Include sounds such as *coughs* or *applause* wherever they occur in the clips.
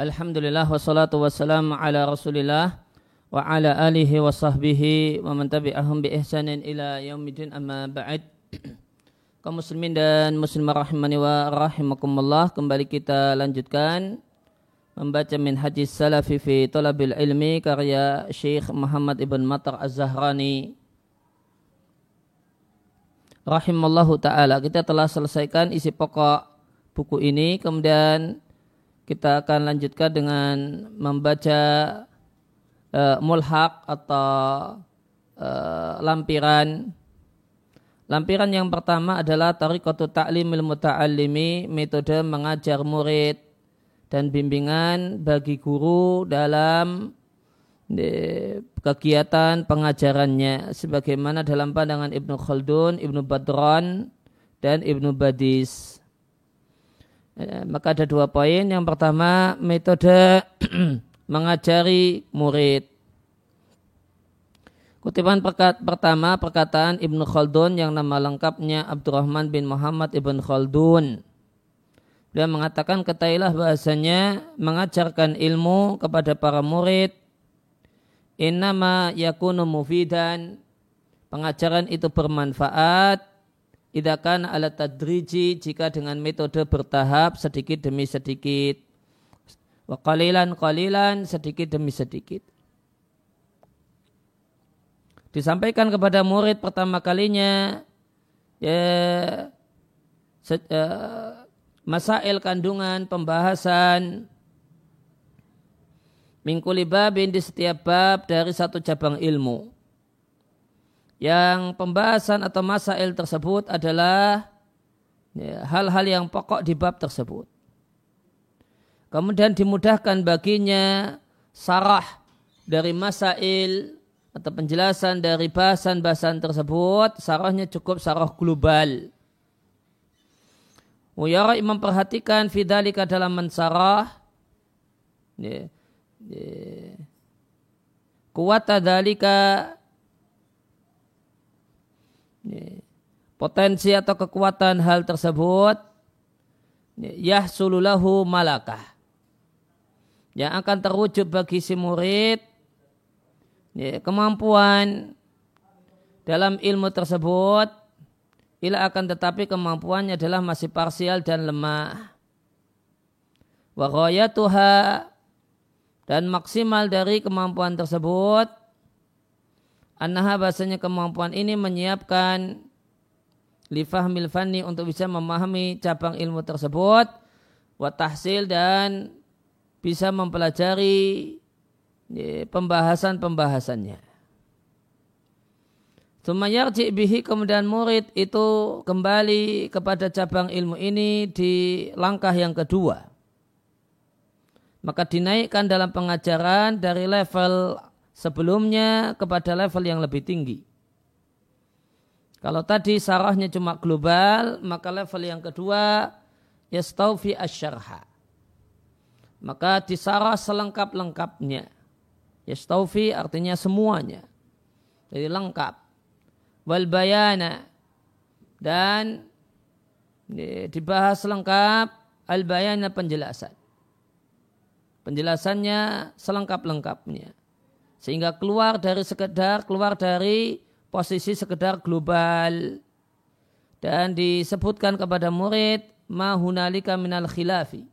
Alhamdulillah wassalatu wassalamu ala rasulillah wa ala alihi wa sahbihi wa man tabi'ahum bi ihsanin ila yaumidin amma ba'd. *clears throat* Kaum muslimin dan muslimah rahimani wa rahimakumullah kembali kita lanjutkan membaca min hadis salafi fi talabil ilmi karya Syekh Muhammad Ibn Matar Az-Zahrani. Rahimallahu taala kita telah selesaikan isi pokok buku ini kemudian kita akan lanjutkan dengan membaca uh, mulhaq atau uh, lampiran. Lampiran yang pertama adalah tariqatu ta'limil muta'allimi, metode mengajar murid dan bimbingan bagi guru dalam kegiatan pengajarannya sebagaimana dalam pandangan Ibnu Khaldun, Ibnu Badran dan Ibnu Badis. Ya, maka ada dua poin. Yang pertama metode *clears throat* mengajari murid. Kutipan perkat, pertama perkataan Ibnu Khaldun yang nama lengkapnya Abdurrahman bin Muhammad Ibn Khaldun. Dia mengatakan ketailah bahasanya mengajarkan ilmu kepada para murid innama yakunu mufidan pengajaran itu bermanfaat Idakan ala tadriji jika dengan metode bertahap sedikit demi sedikit. Wa qalilan qalilan sedikit demi sedikit. Disampaikan kepada murid pertama kalinya ya se, uh, masail kandungan pembahasan mingkuli babin di setiap bab dari satu cabang ilmu yang pembahasan atau masail tersebut adalah ya, hal-hal ya, yang pokok di bab tersebut. Kemudian dimudahkan baginya sarah dari masail atau penjelasan dari bahasan-bahasan tersebut, sarahnya cukup sarah global. Wuyara memperhatikan fidalika dalam mensarah ya, ya, kuwata dalika potensi atau kekuatan hal tersebut yahsululahu malakah. Yang akan terwujud bagi si murid kemampuan dalam ilmu tersebut ila akan tetapi kemampuannya adalah masih parsial dan lemah. Wa dan maksimal dari kemampuan tersebut Anaha bahasanya kemampuan ini menyiapkan lifahmil fanni untuk bisa memahami cabang ilmu tersebut wa tahsil dan bisa mempelajari pembahasan-pembahasannya. Sumayarji bihi kemudian murid itu kembali kepada cabang ilmu ini di langkah yang kedua. Maka dinaikkan dalam pengajaran dari level sebelumnya kepada level yang lebih tinggi. Kalau tadi sarahnya cuma global, maka level yang kedua yastaufi asyarha. Maka disarah selengkap-lengkapnya. Yastaufi artinya semuanya. Jadi lengkap. Wal bayana. Dan dibahas lengkap al bayana penjelasan. Penjelasannya selengkap-lengkapnya. Sehingga keluar dari sekedar, keluar dari posisi sekedar global. Dan disebutkan kepada murid, mahunalika minal khilafi.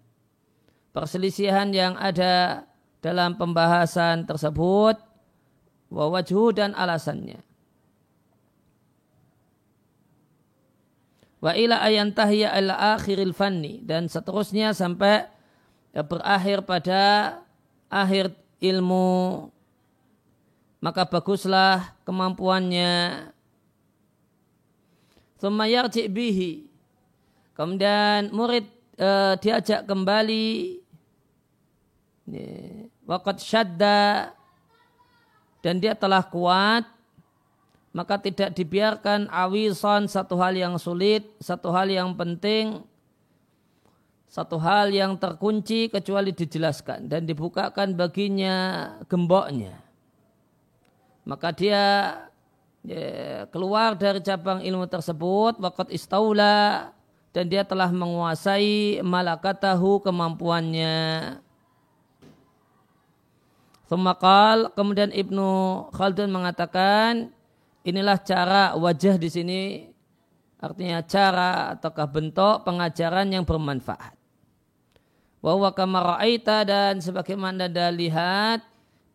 Perselisihan yang ada dalam pembahasan tersebut, wawajhu dan alasannya. Wa ila ayantahiya ala akhiril fanni. Dan seterusnya sampai berakhir pada akhir ilmu maka baguslah kemampuannya. Sumayarji bihi. Kemudian murid e, diajak kembali wakat syadda dan dia telah kuat maka tidak dibiarkan awison satu hal yang sulit, satu hal yang penting, satu hal yang terkunci kecuali dijelaskan dan dibukakan baginya gemboknya maka dia ya, keluar dari cabang ilmu tersebut waqat istaula dan dia telah menguasai malakatahu kemampuannya Semakal kemudian Ibnu Khaldun mengatakan inilah cara wajah di sini artinya cara ataukah bentuk pengajaran yang bermanfaat. Wa kamaraita dan sebagaimana Anda lihat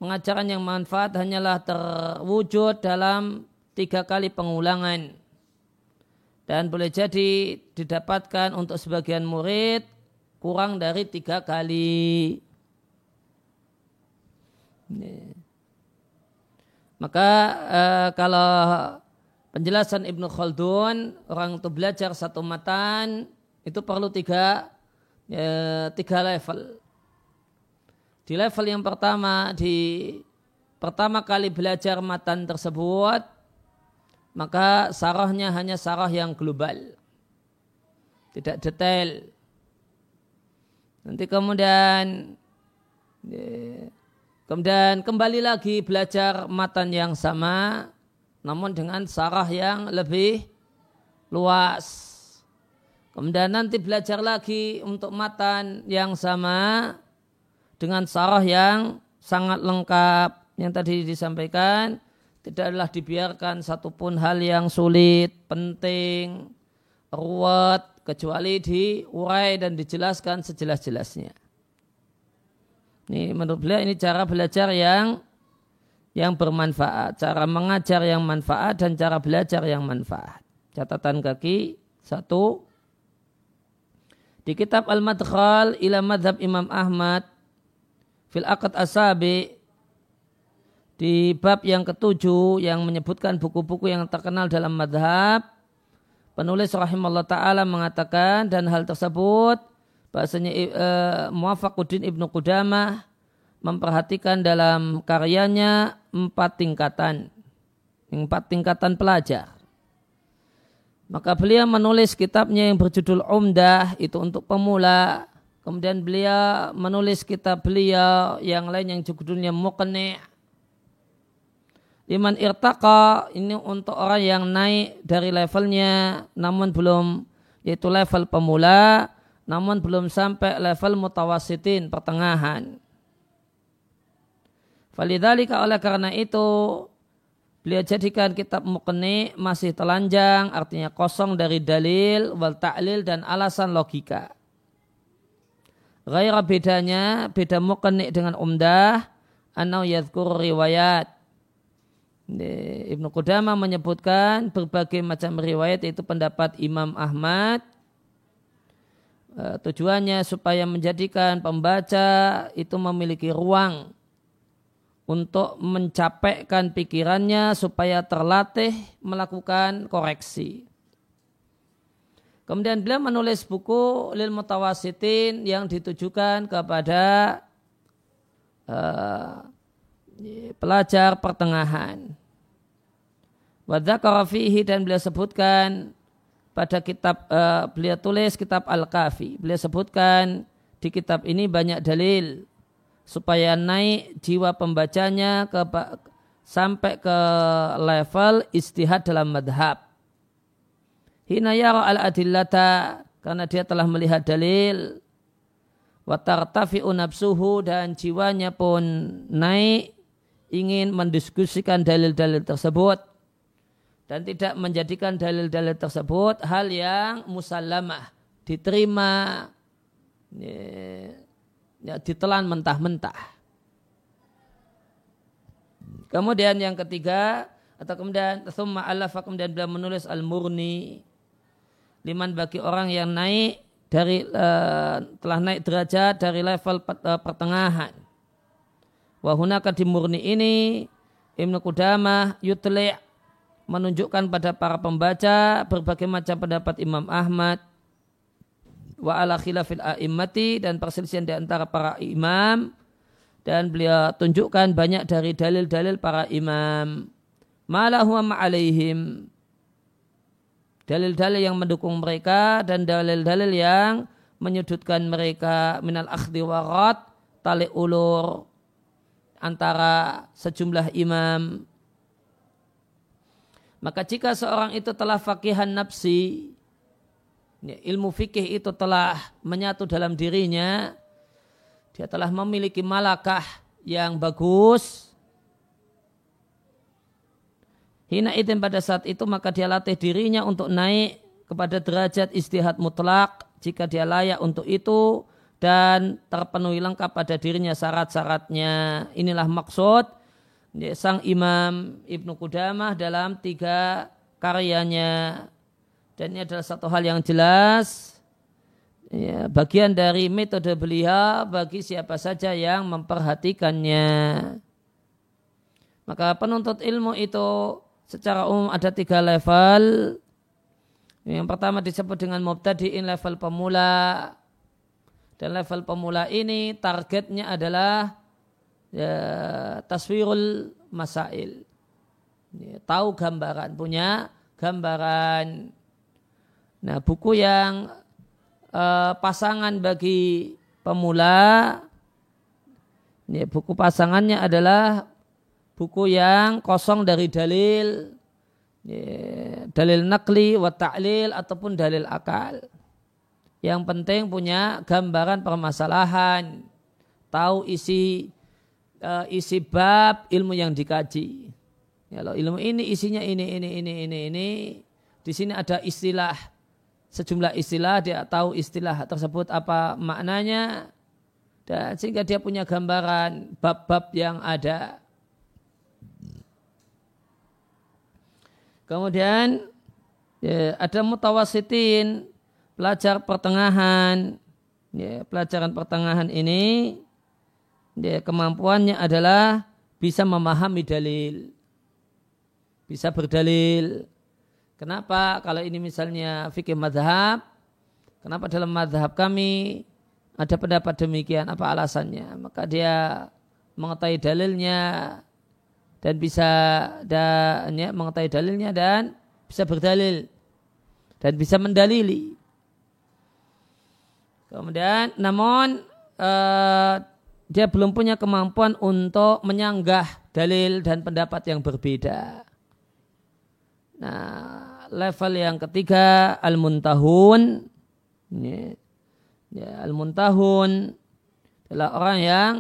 pengajaran yang manfaat hanyalah terwujud dalam tiga kali pengulangan dan boleh jadi didapatkan untuk sebagian murid kurang dari tiga kali. Maka uh, kalau penjelasan Ibnu Khaldun orang untuk belajar satu matan itu perlu tiga ya, tiga level. Di level yang pertama di pertama kali belajar matan tersebut maka sarahnya hanya sarah yang global. Tidak detail. Nanti kemudian ya, Kemudian kembali lagi belajar matan yang sama, namun dengan sarah yang lebih luas. Kemudian nanti belajar lagi untuk matan yang sama dengan sarah yang sangat lengkap. Yang tadi disampaikan, tidaklah dibiarkan satupun hal yang sulit, penting, ruwet, kecuali diurai dan dijelaskan sejelas-jelasnya. Ini menurut beliau ini cara belajar yang yang bermanfaat, cara mengajar yang manfaat dan cara belajar yang manfaat. Catatan kaki satu di kitab Al-Madkhal ila Madhab Imam Ahmad fil Aqad Asabi di bab yang ketujuh yang menyebutkan buku-buku yang terkenal dalam madhab penulis rahimahullah ta'ala mengatakan dan hal tersebut bahasanya uh, Muafaquddin Ibnu Qudamah memperhatikan dalam karyanya empat tingkatan. Empat tingkatan pelajar. Maka beliau menulis kitabnya yang berjudul Umdah itu untuk pemula. Kemudian beliau menulis kitab beliau yang lain yang judulnya Muqni' Liman irtaqa ini untuk orang yang naik dari levelnya namun belum yaitu level pemula namun belum sampai level mutawasitin pertengahan. Falidhalika oleh karena itu beliau jadikan kitab Muqni masih telanjang artinya kosong dari dalil wal ta'lil dan alasan logika. Gairah bedanya beda Muqni dengan umdah anau yadhkur riwayat. Ibnu Qudamah menyebutkan berbagai macam riwayat yaitu pendapat Imam Ahmad Eh, tujuannya supaya menjadikan pembaca itu memiliki ruang untuk mencapaikan pikirannya supaya terlatih melakukan koreksi. Kemudian beliau menulis buku Lil Mutawasitin yang ditujukan kepada uh, pelajar pertengahan. Wadzakara dan beliau sebutkan pada kitab uh, beliau tulis kitab Al-Kafi. Beliau sebutkan di kitab ini banyak dalil supaya naik jiwa pembacanya ke sampai ke level istihad dalam madhab. Hina yara al-adillata karena dia telah melihat dalil. Watartafi'u nafsuhu dan jiwanya pun naik ingin mendiskusikan dalil-dalil tersebut. Dan tidak menjadikan dalil-dalil tersebut hal yang musallamah diterima ya, ya, ditelan mentah-mentah. Kemudian yang ketiga atau kemudian summa alafa kemudian beliau menulis al-murni liman bagi orang yang naik dari uh, telah naik derajat dari level uh, pertengahan. Wahunaka di murni ini Ibnu Qudamah yutli' menunjukkan pada para pembaca berbagai macam pendapat Imam Ahmad. Wa ala khilafil a'immati dan perselisihan di antara para imam. Dan beliau tunjukkan banyak dari dalil-dalil para imam. Malahu ma'alaihim dalil-dalil yang mendukung mereka dan dalil-dalil yang menyudutkan mereka. Minal akhdi warat tali ulur antara sejumlah imam. Maka jika seorang itu telah fakihan nafsi, ilmu fikih itu telah menyatu dalam dirinya, dia telah memiliki malakah yang bagus, hina itin pada saat itu maka dia latih dirinya untuk naik kepada derajat istihad mutlak jika dia layak untuk itu dan terpenuhi lengkap pada dirinya syarat-syaratnya. Inilah maksud sang Imam Ibnu Qudamah dalam tiga karyanya. Dan ini adalah satu hal yang jelas ya, bagian dari metode beliau bagi siapa saja yang memperhatikannya. Maka penuntut ilmu itu secara umum ada tiga level. Yang pertama disebut dengan mubtadi'in level pemula. Dan level pemula ini targetnya adalah ya, taswirul masail. Ya, tahu gambaran, punya gambaran. Nah, buku yang uh, pasangan bagi pemula, ya, buku pasangannya adalah buku yang kosong dari dalil, dalil nakli, wa ta'lil, ataupun dalil akal. Yang penting punya gambaran permasalahan, tahu isi uh, isi bab ilmu yang dikaji. Ya, Kalau ilmu ini isinya ini ini ini ini ini di sini ada istilah sejumlah istilah dia tahu istilah tersebut apa maknanya dan sehingga dia punya gambaran bab-bab yang ada. Kemudian ya, ada mutawasitin pelajar pertengahan ya, pelajaran pertengahan ini dia kemampuannya adalah bisa memahami dalil. Bisa berdalil. Kenapa kalau ini misalnya fikih madhab, kenapa dalam madhab kami ada pendapat demikian, apa alasannya? Maka dia mengetahui dalilnya dan bisa dan ya, mengetahui dalilnya dan bisa berdalil dan bisa mendalili. Kemudian namun uh, dia belum punya kemampuan untuk menyanggah dalil dan pendapat yang berbeda. Nah, level yang ketiga al-muntahun. Ya, al-muntahun adalah orang yang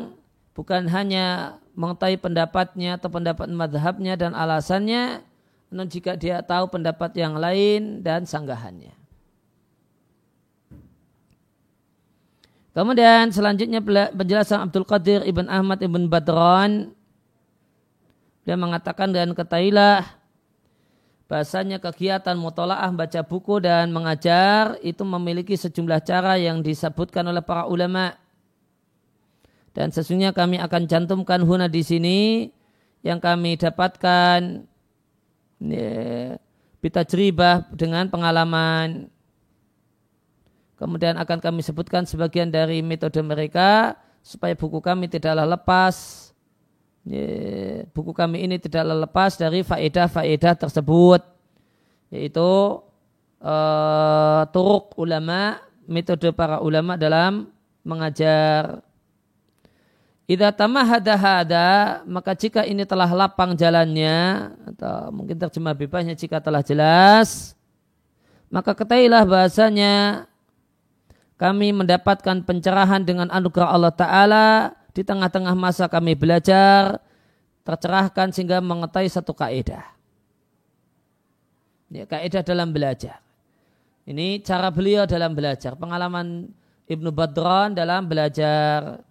bukan hanya mengetahui pendapatnya atau pendapat madhabnya dan alasannya, namun jika dia tahu pendapat yang lain dan sanggahannya. Kemudian selanjutnya penjelasan Abdul Qadir Ibn Ahmad Ibn Badran dia mengatakan dan ketailah bahasanya kegiatan mutolaah baca buku dan mengajar itu memiliki sejumlah cara yang disebutkan oleh para ulama dan sesungguhnya kami akan cantumkan huna di sini yang kami dapatkan ya, ceribah dengan pengalaman. Kemudian akan kami sebutkan sebagian dari metode mereka supaya buku kami tidaklah lepas buku kami ini tidaklah lepas dari faedah-faedah tersebut yaitu uh, turuk ulama metode para ulama dalam mengajar Idza tamahada hada maka jika ini telah lapang jalannya atau mungkin terjemah bebasnya jika telah jelas maka ketahuilah bahasanya kami mendapatkan pencerahan dengan anugerah Allah Ta'ala di tengah-tengah masa kami belajar tercerahkan sehingga mengetahui satu kaidah. Ya, kaidah dalam belajar. Ini cara beliau dalam belajar. Pengalaman Ibnu Badran dalam belajar.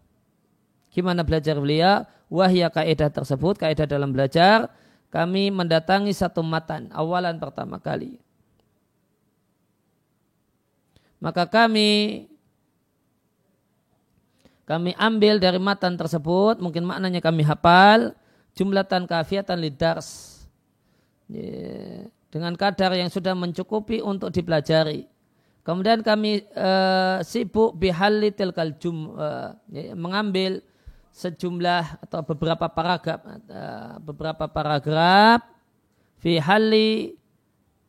Gimana belajar beliau? Wahya kaidah tersebut, kaidah dalam belajar. Kami mendatangi satu matan awalan pertama kali maka kami kami ambil dari matan tersebut, mungkin maknanya kami hafal, jumlatan kafiatan lidars. Dengan kadar yang sudah mencukupi untuk dipelajari. Kemudian kami uh, sibuk bihalli tilkal jum, uh, mengambil sejumlah atau beberapa paragraf uh, beberapa paragraf fi halli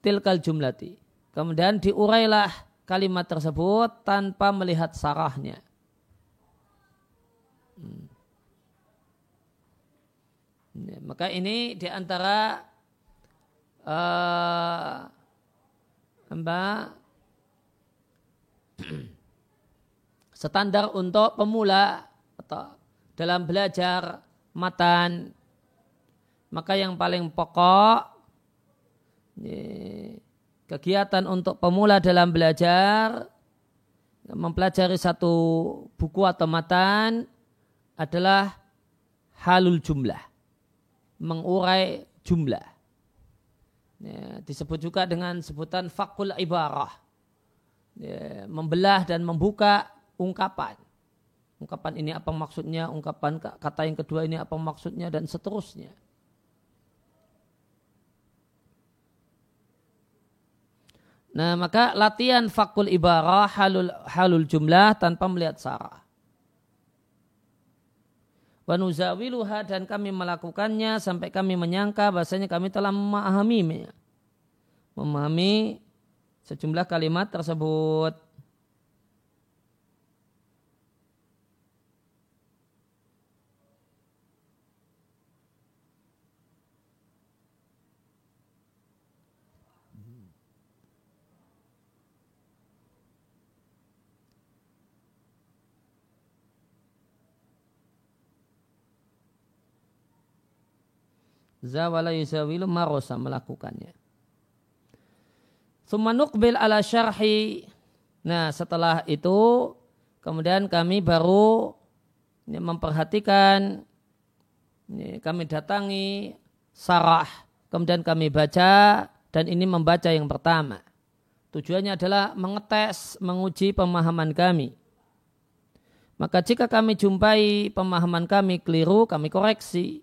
tilkal jumlati. Kemudian diurailah kalimat tersebut tanpa melihat sarahnya. Hmm. Ya, maka ini di antara uh, mbak *clears throat* standar untuk pemula dalam belajar matan. Maka yang paling pokok kegiatan untuk pemula dalam belajar mempelajari satu buku atau matan adalah halul jumlah mengurai jumlah. Ya, disebut juga dengan sebutan fakul ibarah. Membelah dan membuka ungkapan ungkapan ini apa maksudnya ungkapan kata yang kedua ini apa maksudnya dan seterusnya Nah maka latihan fakul ibarah halul, halul jumlah tanpa melihat sarah. Wanuzawiluha dan kami melakukannya sampai kami menyangka bahasanya kami telah memahami memahami sejumlah kalimat tersebut. Zawala yusawilu marosa melakukannya. Sumanukbil ala syarhi. Nah setelah itu kemudian kami baru ini, memperhatikan ini, kami datangi sarah kemudian kami baca dan ini membaca yang pertama. Tujuannya adalah mengetes, menguji pemahaman kami. Maka jika kami jumpai pemahaman kami keliru, kami koreksi.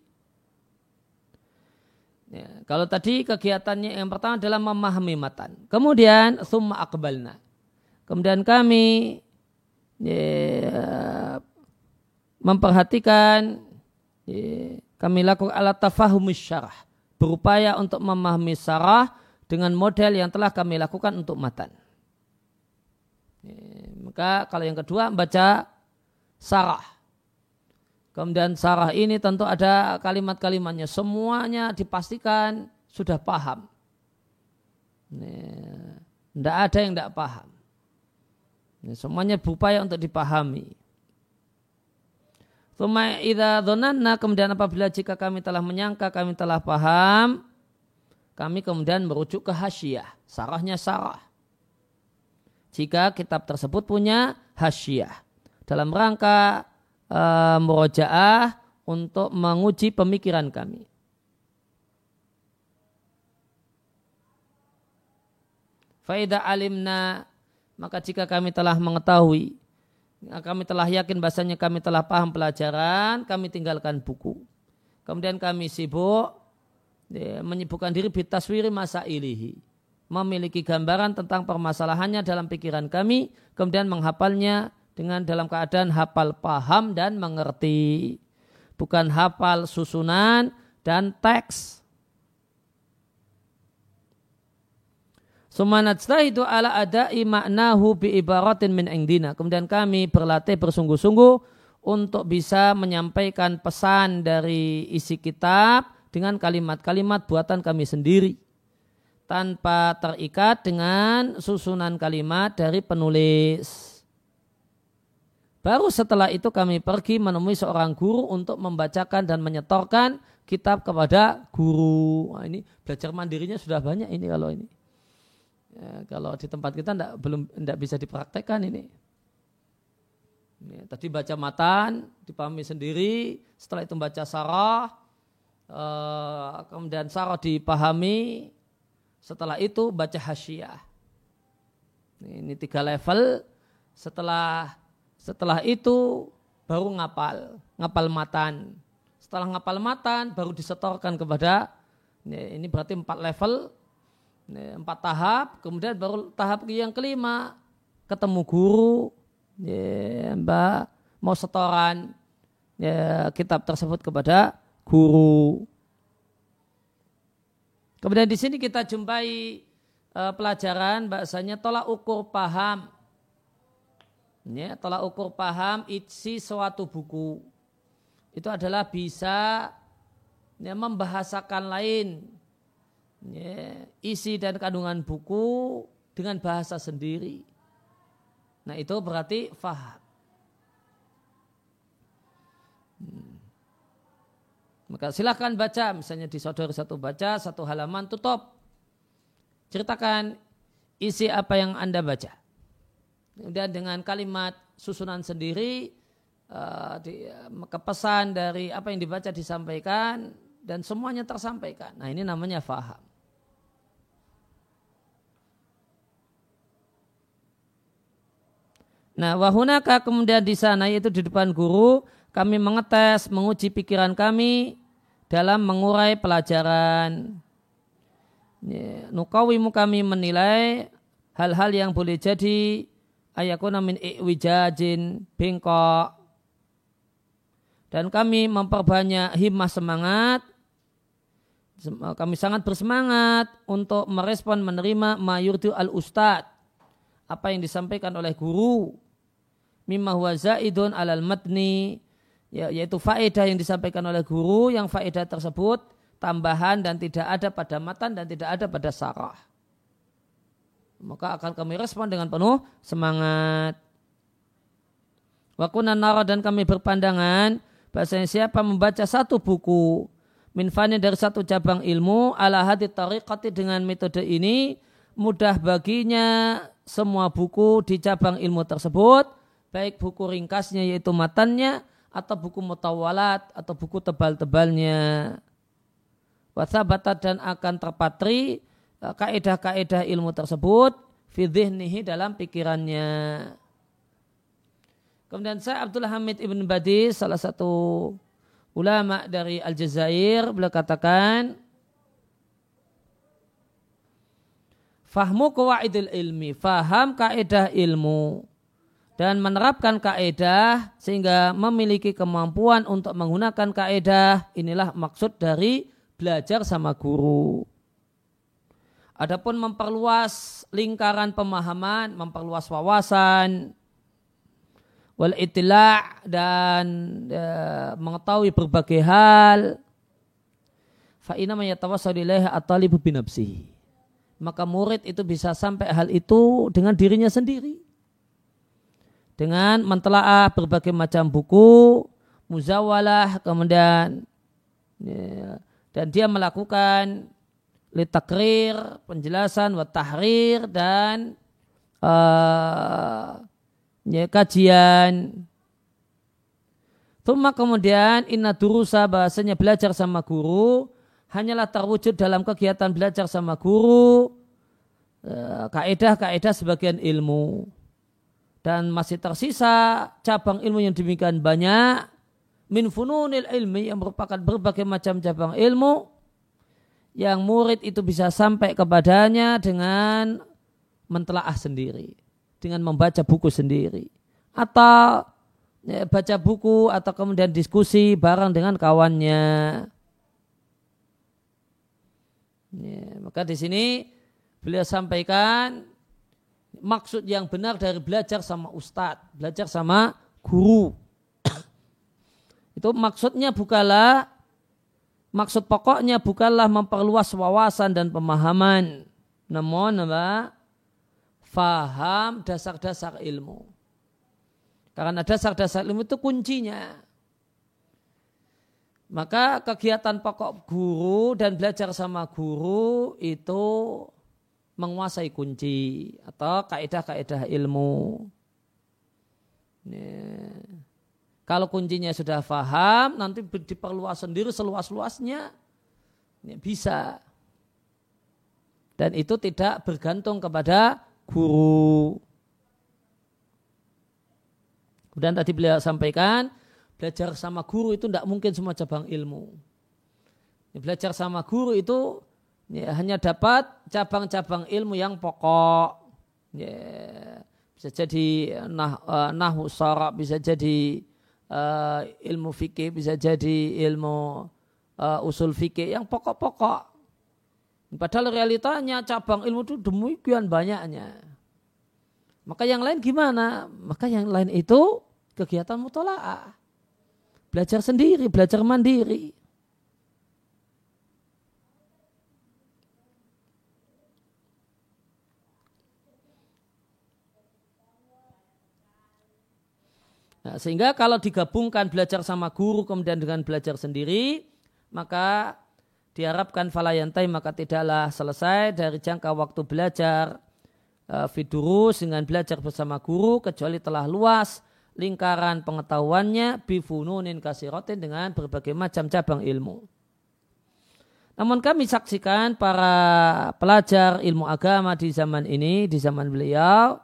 Ya, kalau tadi kegiatannya yang pertama adalah memahami matan. Kemudian summa akbalna. Kemudian kami ya, memperhatikan ya, kami lakukan alat tafahumus syarah. Berupaya untuk memahami syarah dengan model yang telah kami lakukan untuk matan. Ya, maka kalau yang kedua membaca sarah Kemudian sarah ini tentu ada kalimat-kalimatnya. Semuanya dipastikan sudah paham. Tidak ada yang tidak paham. Ini, semuanya berupaya untuk dipahami. kemudian apabila jika kami telah menyangka, kami telah paham, kami kemudian merujuk ke hasyiah. Sarahnya sarah. Jika kitab tersebut punya hasyiah. Dalam rangka uh, murojaah untuk menguji pemikiran kami. Faidah alimna maka jika kami telah mengetahui kami telah yakin bahasanya kami telah paham pelajaran kami tinggalkan buku kemudian kami sibuk ya, menyibukkan diri bitaswiri masa ilihi memiliki gambaran tentang permasalahannya dalam pikiran kami kemudian menghafalnya dengan dalam keadaan hafal paham dan mengerti. Bukan hafal susunan dan teks. itu ala adai maknahu bi ibaratin min indina. Kemudian kami berlatih bersungguh-sungguh untuk bisa menyampaikan pesan dari isi kitab dengan kalimat-kalimat buatan kami sendiri tanpa terikat dengan susunan kalimat dari penulis. Baru setelah itu kami pergi menemui seorang guru untuk membacakan dan menyetorkan kitab kepada guru. Nah, ini belajar mandirinya sudah banyak ini kalau ini. Ya, kalau di tempat kita enggak, belum tidak bisa dipraktekkan ini. ini. Tadi baca matan, dipahami sendiri. Setelah itu baca sarah, eh, kemudian sarah dipahami. Setelah itu baca hasyiah. Ini tiga level. Setelah setelah itu baru ngapal, ngapal matan. Setelah ngapal matan baru disetorkan kepada ini berarti empat level, empat tahap. Kemudian baru tahap yang kelima ketemu guru, ya, mbak mau setoran ya, kitab tersebut kepada guru. Kemudian di sini kita jumpai uh, pelajaran bahasanya tolak ukur paham ya, tolak ukur paham isi suatu buku itu adalah bisa ya, membahasakan lain ya, isi dan kandungan buku dengan bahasa sendiri. Nah itu berarti faham. Maka silahkan baca, misalnya di saudara satu baca, satu halaman tutup. Ceritakan isi apa yang Anda baca. Dan dengan kalimat susunan sendiri, di, uh, kepesan dari apa yang dibaca disampaikan, dan semuanya tersampaikan. Nah ini namanya faham. Nah, wahunaka kemudian di sana yaitu di depan guru kami mengetes, menguji pikiran kami dalam mengurai pelajaran. Nukawimu kami menilai hal-hal yang boleh jadi ayakuna min iwijajin bengkok. Dan kami memperbanyak himmah semangat. Kami sangat bersemangat untuk merespon menerima mayurdu al ustad apa yang disampaikan oleh guru. Mimma huwa zaidun alal matni. Ya, yaitu faedah yang disampaikan oleh guru yang faedah tersebut tambahan dan tidak ada pada matan dan tidak ada pada sarah. Maka akan kami respon dengan penuh semangat. Wakunan nara dan kami berpandangan bahasanya siapa membaca satu buku minfani dari satu cabang ilmu ala hati tariqati dengan metode ini mudah baginya semua buku di cabang ilmu tersebut baik buku ringkasnya yaitu matannya atau buku mutawalat atau buku tebal-tebalnya. Wasabata dan akan terpatri kaedah-kaedah ilmu tersebut fidhihnihi dalam pikirannya. Kemudian saya Abdullah Hamid Ibn Badis salah satu ulama dari Aljazair beliau katakan Fahmu kawaidil ilmi, faham kaedah ilmu dan menerapkan kaedah sehingga memiliki kemampuan untuk menggunakan kaedah inilah maksud dari belajar sama guru. Adapun memperluas lingkaran pemahaman, memperluas wawasan, wal itila' dan e, mengetahui berbagai hal, fa inna at-talibu binafsihi. Maka murid itu bisa sampai hal itu dengan dirinya sendiri dengan mentelaah berbagai macam buku, muzawalah, kemudian ya, dan dia melakukan litakrir, penjelasan, watahrir dan uh, ya, kajian. Tuma kemudian inna durusa bahasanya belajar sama guru. Hanyalah terwujud dalam kegiatan belajar sama guru. Uh, kaedah-kaedah sebagian ilmu. Dan masih tersisa cabang ilmu yang demikian banyak. Min fununil ilmi yang merupakan berbagai macam cabang ilmu yang murid itu bisa sampai kepadanya dengan mentelaah sendiri dengan membaca buku sendiri atau ya, baca buku atau kemudian diskusi bareng dengan kawannya ya, maka di sini beliau sampaikan maksud yang benar dari belajar sama ustadz, belajar sama guru. *coughs* Itu maksudnya bukanlah, maksud pokoknya bukanlah memperluas wawasan dan pemahaman. Namun apa? Faham dasar-dasar ilmu. Karena dasar-dasar ilmu itu kuncinya. Maka kegiatan pokok guru dan belajar sama guru itu menguasai kunci atau kaidah-kaidah ilmu. Ya. Kalau kuncinya sudah faham, nanti diperluas sendiri seluas-luasnya, ya, bisa. Dan itu tidak bergantung kepada guru. Kemudian tadi beliau sampaikan, belajar sama guru itu tidak mungkin semua cabang ilmu. Belajar sama guru itu ya, hanya dapat cabang-cabang ilmu yang pokok ya, bisa jadi nah uh, nahu bisa jadi uh, ilmu fikih bisa jadi ilmu uh, usul fikih yang pokok-pokok. Padahal realitanya cabang ilmu itu demikian banyaknya. Maka yang lain gimana? Maka yang lain itu kegiatan mutolaah. Belajar sendiri belajar mandiri Nah, sehingga kalau digabungkan belajar sama guru kemudian dengan belajar sendiri, maka diharapkan falayantai maka tidaklah selesai dari jangka waktu belajar uh, fidurus dengan belajar bersama guru kecuali telah luas lingkaran pengetahuannya bifununin kasirotin dengan berbagai macam cabang ilmu. Namun kami saksikan para pelajar ilmu agama di zaman ini, di zaman beliau,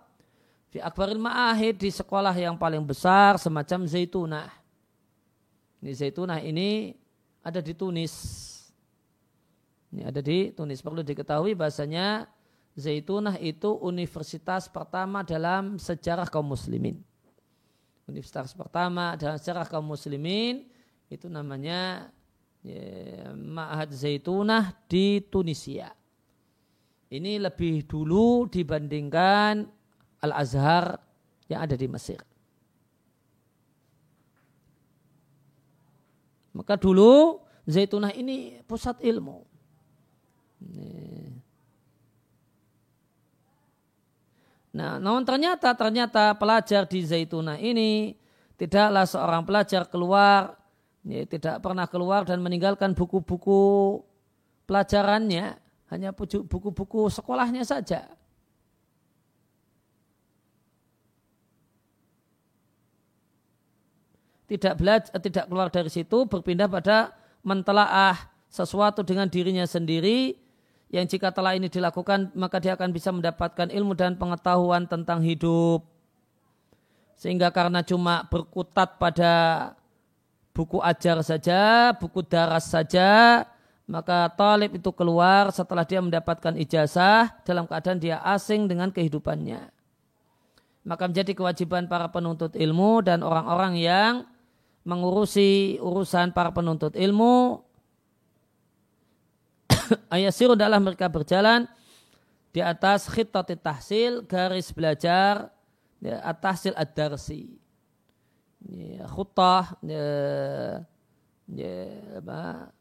di akbaril ma'ahid di sekolah yang paling besar semacam Zaitunah. Ini Zaitunah ini ada di Tunis. Ini ada di Tunis. Perlu diketahui bahasanya Zaitunah itu universitas pertama dalam sejarah kaum muslimin. Universitas pertama dalam sejarah kaum muslimin itu namanya ya, Ma'had Zaitunah di Tunisia. Ini lebih dulu dibandingkan Al-Azhar yang ada di Mesir. Maka dulu Zaitunah ini pusat ilmu. Nah, namun ternyata ternyata pelajar di Zaitunah ini tidaklah seorang pelajar keluar, ya, tidak pernah keluar dan meninggalkan buku-buku pelajarannya, hanya buku-buku sekolahnya saja. Tidak belajar, tidak keluar dari situ, berpindah pada mentelaah sesuatu dengan dirinya sendiri yang jika telah ini dilakukan maka dia akan bisa mendapatkan ilmu dan pengetahuan tentang hidup. Sehingga karena cuma berkutat pada buku ajar saja, buku daras saja, maka talib itu keluar setelah dia mendapatkan ijazah dalam keadaan dia asing dengan kehidupannya. Maka menjadi kewajiban para penuntut ilmu dan orang-orang yang mengurusi urusan para penuntut ilmu. *coughs* Ayasiru adalah mereka berjalan di atas khittati tahsil garis belajar ya, tahsil ad-darsi. Ya, khutah ya, ya, apa,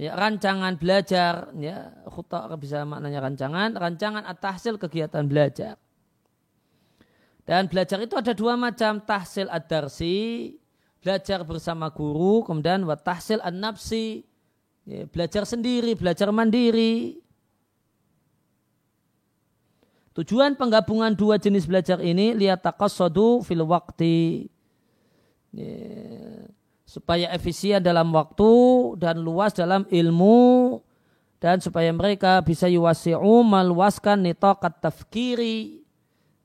ya, rancangan belajar ya khutah bisa maknanya rancangan rancangan at-tahsil kegiatan belajar. Dan belajar itu ada dua macam tahsil ad-darsi belajar bersama guru kemudian wa tahsil an-nafsi Ya, belajar sendiri, belajar mandiri. Tujuan penggabungan dua jenis belajar ini lihat taqassadu fil waqti. Ya, supaya efisien dalam waktu dan luas dalam ilmu dan supaya mereka bisa yuwasi'u meluaskan nitaqat tafkiri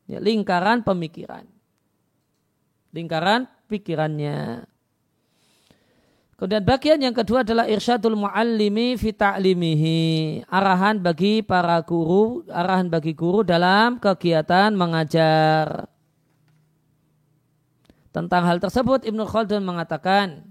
ya, lingkaran pemikiran. Lingkaran pikirannya. Kemudian bagian yang kedua adalah irsyadul muallimi fi ta'limihi. Arahan bagi para guru, arahan bagi guru dalam kegiatan mengajar. Tentang hal tersebut Ibnu Khaldun mengatakan,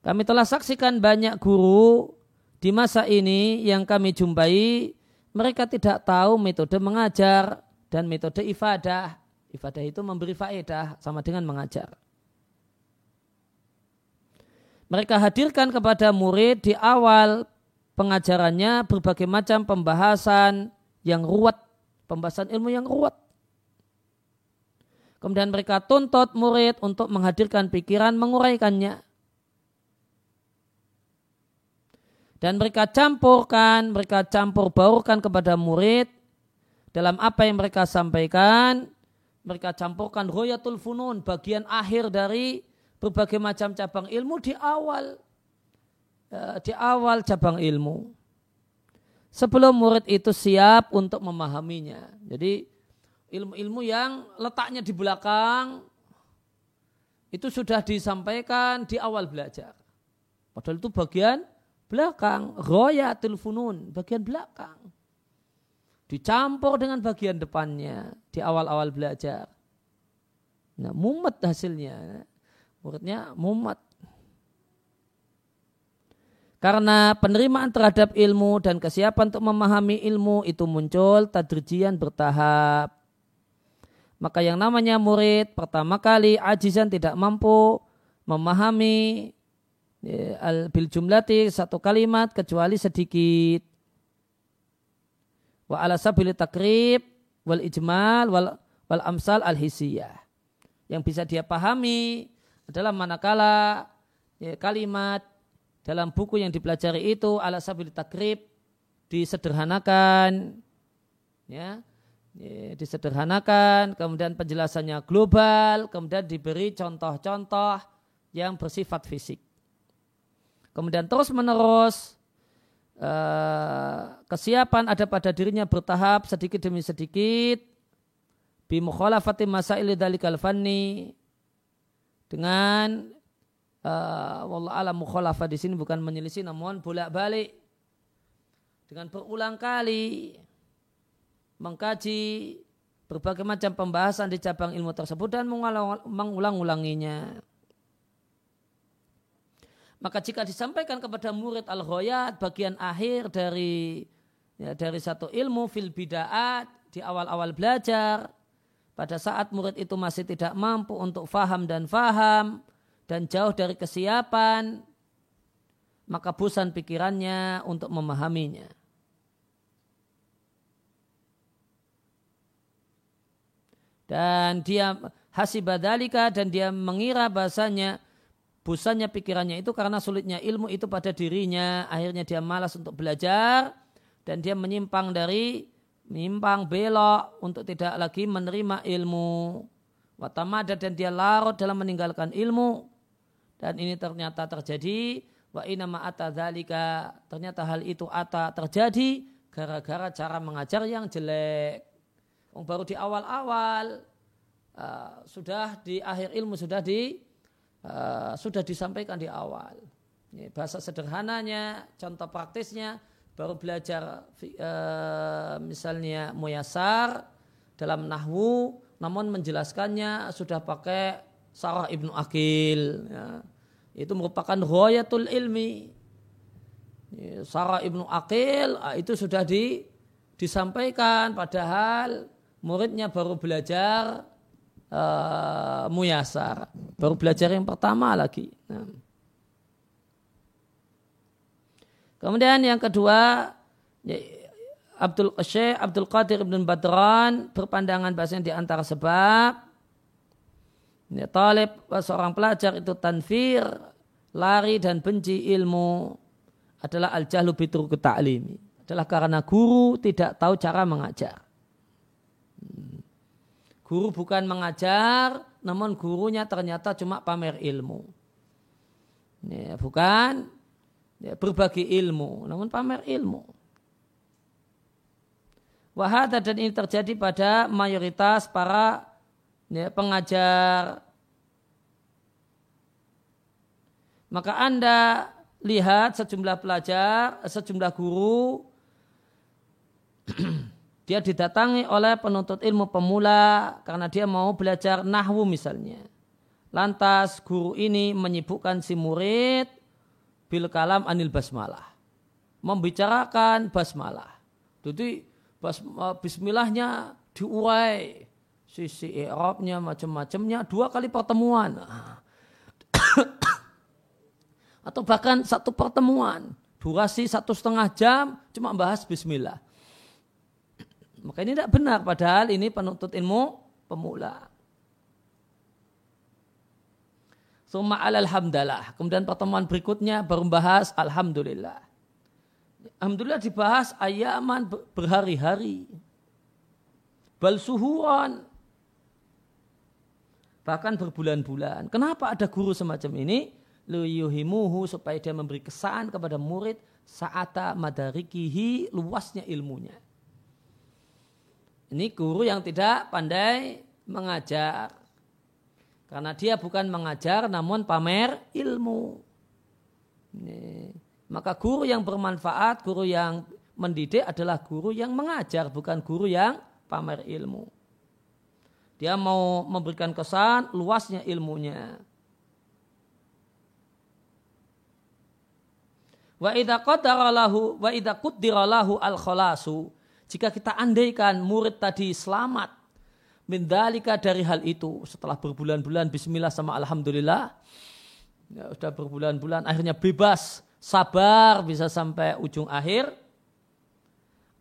kami telah saksikan banyak guru di masa ini yang kami jumpai, mereka tidak tahu metode mengajar dan metode ifadah. Ifadah itu memberi faedah sama dengan mengajar mereka hadirkan kepada murid di awal pengajarannya berbagai macam pembahasan yang ruwet, pembahasan ilmu yang ruwet. Kemudian mereka tuntut murid untuk menghadirkan pikiran menguraikannya. Dan mereka campurkan, mereka campur baurkan kepada murid dalam apa yang mereka sampaikan. Mereka campurkan royatul funun, bagian akhir dari berbagai macam cabang ilmu di awal ya, di awal cabang ilmu sebelum murid itu siap untuk memahaminya. Jadi ilmu-ilmu yang letaknya di belakang itu sudah disampaikan di awal belajar. Padahal itu bagian belakang, royatul funun, bagian belakang. Dicampur dengan bagian depannya di awal-awal belajar. Nah, mumet hasilnya muridnya mumat. Karena penerimaan terhadap ilmu dan kesiapan untuk memahami ilmu itu muncul tadrijian bertahap. Maka yang namanya murid pertama kali ajizan tidak mampu memahami ya, al bil jumlati satu kalimat kecuali sedikit. Wa ala sabili takrib wal ijmal wal, wal amsal al hisiyah. Yang bisa dia pahami adalah manakala ya, kalimat dalam buku yang dipelajari itu ala sabil takrib disederhanakan ya, ya disederhanakan kemudian penjelasannya global kemudian diberi contoh-contoh yang bersifat fisik kemudian terus menerus uh, kesiapan ada pada dirinya bertahap sedikit demi sedikit. Bi mukhalafati masail dalikal fanni. Dengan uh, wallah alam mukhalafah di sini bukan menyelisih namun bolak-balik. Dengan berulang kali mengkaji berbagai macam pembahasan di cabang ilmu tersebut dan mengulang-ulanginya. Maka jika disampaikan kepada murid al-ghoyat bagian akhir dari ya, dari satu ilmu fil bida'at di awal-awal belajar pada saat murid itu masih tidak mampu untuk faham dan faham dan jauh dari kesiapan maka bosan pikirannya untuk memahaminya. Dan dia hasibadalika dan dia mengira bahasanya bosannya pikirannya itu karena sulitnya ilmu itu pada dirinya. Akhirnya dia malas untuk belajar dan dia menyimpang dari menyimpang belok untuk tidak lagi menerima ilmu. Watamada dan dia larut dalam meninggalkan ilmu. Dan ini ternyata terjadi wa inama ata dzalika ternyata hal itu ata terjadi gara-gara cara mengajar yang jelek. Baru di awal-awal uh, sudah di akhir ilmu sudah di uh, sudah disampaikan di awal. Ini bahasa sederhananya, contoh praktisnya baru belajar uh, misalnya muyasar dalam nahwu namun menjelaskannya sudah pakai Sarah Ibnu Akil ya itu merupakan ghayatul ilmi. Sarah ibnu Akil ah, itu sudah di, disampaikan padahal muridnya baru belajar uh, muyasar, baru belajar yang pertama lagi. Nah. Kemudian yang kedua ya, Abdul Syekh Abdul Qadir ibn Badran berpandangan bahasanya di antara sebab Ya, talib seorang pelajar itu tanfir, lari dan benci ilmu adalah al-jahlu bitru ta'limi. Adalah karena guru tidak tahu cara mengajar. Hmm. Guru bukan mengajar, namun gurunya ternyata cuma pamer ilmu. Ya, bukan ya, berbagi ilmu, namun pamer ilmu. Wahada dan ini terjadi pada mayoritas para ya, pengajar maka anda lihat sejumlah pelajar sejumlah guru *clears throat* dia didatangi oleh penuntut ilmu pemula karena dia mau belajar nahwu misalnya. Lantas guru ini menyibukkan si murid bil kalam anil basmalah. Membicarakan basmalah. Jadi bas, bismillahnya diurai sisi Arabnya macam-macamnya dua kali pertemuan. *coughs* Atau bahkan satu pertemuan. Durasi satu setengah jam cuma bahas Bismillah maka ini tidak benar padahal ini penuntut ilmu pemula Suma alhamdulillah. Kemudian pertemuan berikutnya baru bahas Alhamdulillah. Alhamdulillah dibahas ayaman berhari-hari. Balsuhuan bahkan berbulan-bulan. Kenapa ada guru semacam ini? Luyuhimuhu supaya dia memberi kesan kepada murid saata madarikihi luasnya ilmunya. Ini guru yang tidak pandai mengajar. Karena dia bukan mengajar namun pamer ilmu. Ini. Maka guru yang bermanfaat, guru yang mendidik adalah guru yang mengajar, bukan guru yang pamer ilmu. Dia mau memberikan kesan luasnya ilmunya. Wa idza qadara lahu wa idza qaddara al khalasu jika kita andaikan murid tadi selamat mendalika dari hal itu setelah berbulan-bulan bismillah sama alhamdulillah ya sudah berbulan-bulan akhirnya bebas sabar bisa sampai ujung akhir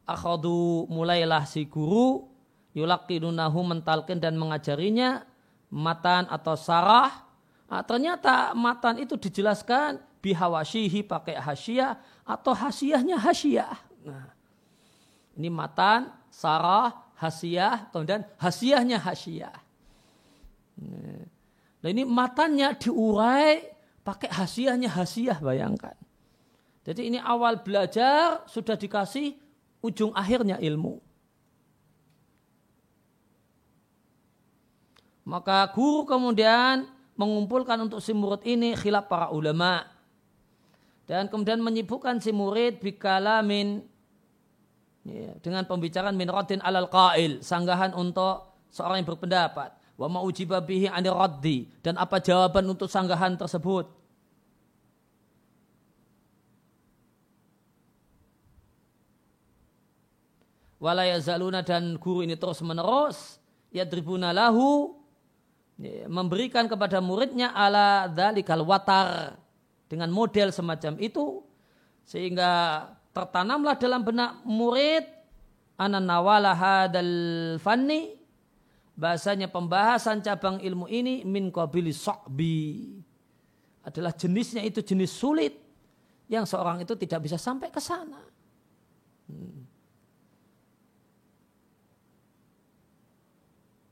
akhadu mulailah si guru yulaqinunahu mentalkin dan mengajarinya matan atau sarah Nah, ternyata matan itu dijelaskan bihawashihi pakai hasyiah atau hasyiahnya hasyiah. Nah, ini matan, sarah, hasyiah, kemudian hasyiahnya hasyiah. Nah ini matanya diurai pakai hasyiahnya hasyiah bayangkan. Jadi ini awal belajar sudah dikasih ujung akhirnya ilmu. Maka guru kemudian mengumpulkan untuk si murid ini khilaf para ulama. Dan kemudian menyibukkan si murid bikalamin ya, dengan pembicaraan min radin alal qail, sanggahan untuk seorang yang berpendapat. Wa ma'ujiba bihi anir raddi. Dan apa jawaban untuk sanggahan tersebut. Walayazaluna dan guru ini terus menerus yadribuna lahu ya, memberikan kepada muridnya ala dalikal watar dengan model semacam itu sehingga tertanamlah dalam benak murid anan nawala hadal fanni bahasanya pembahasan cabang ilmu ini min qabili sokbi adalah jenisnya itu jenis sulit yang seorang itu tidak bisa sampai ke sana. Hmm.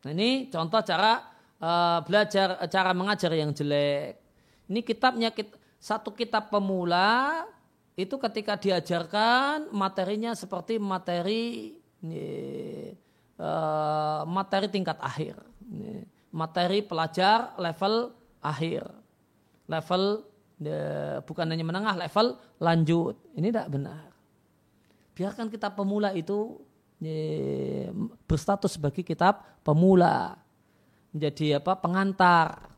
Nah ini contoh cara uh, belajar, cara mengajar yang jelek. Ini kitabnya satu kitab pemula itu ketika diajarkan materinya seperti materi uh, materi tingkat akhir, materi pelajar level akhir, level uh, bukan hanya menengah, level lanjut. Ini tidak benar. Biarkan kitab pemula itu berstatus sebagai kitab pemula. Menjadi apa pengantar.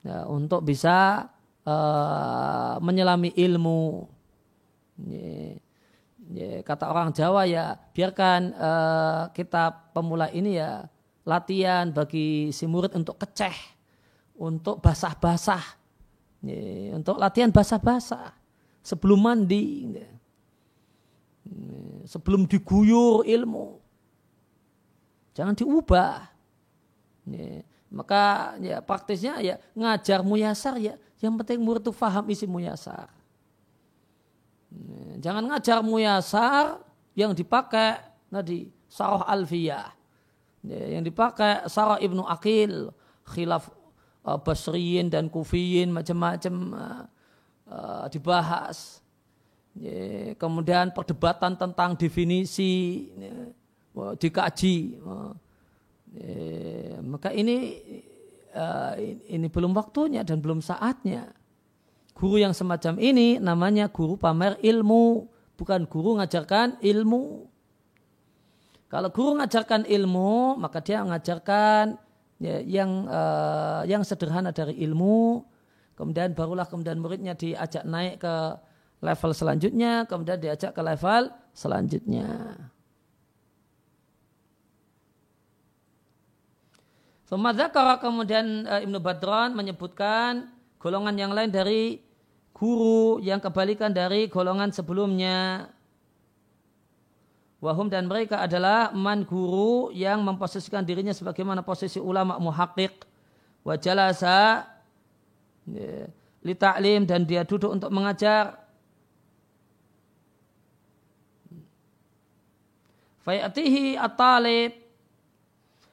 Ya, untuk bisa uh, menyelami ilmu kata orang Jawa ya biarkan uh, kitab pemula ini ya latihan bagi si murid untuk keceh untuk basah-basah untuk latihan basah-basah sebelum mandi sebelum diguyur ilmu. Jangan diubah. Maka ya praktisnya ya ngajar muyasar ya. Yang penting murid itu faham isi muyasar. Jangan ngajar muyasar yang dipakai tadi sarah alfiyah. Ya, yang dipakai sarah ibnu akil khilaf uh, basriyin dan kufiyin macam-macam uh, uh, dibahas Ya, kemudian perdebatan tentang definisi ya, dikaji. Maka ini ini belum waktunya dan belum saatnya. Guru yang semacam ini namanya guru pamer ilmu, bukan guru ngajarkan ilmu. Kalau guru ngajarkan ilmu, maka dia mengajarkan ya, yang uh, yang sederhana dari ilmu. Kemudian barulah kemudian muridnya diajak naik ke level selanjutnya, kemudian diajak ke level selanjutnya. Sumadzakara kemudian uh, Ibnu Badran menyebutkan golongan yang lain dari guru yang kebalikan dari golongan sebelumnya. Wahum dan mereka adalah man guru yang memposisikan dirinya sebagaimana posisi ulama muhakkik wajalasa ya, li ta'lim dan dia duduk untuk mengajar Fayatihi at-talib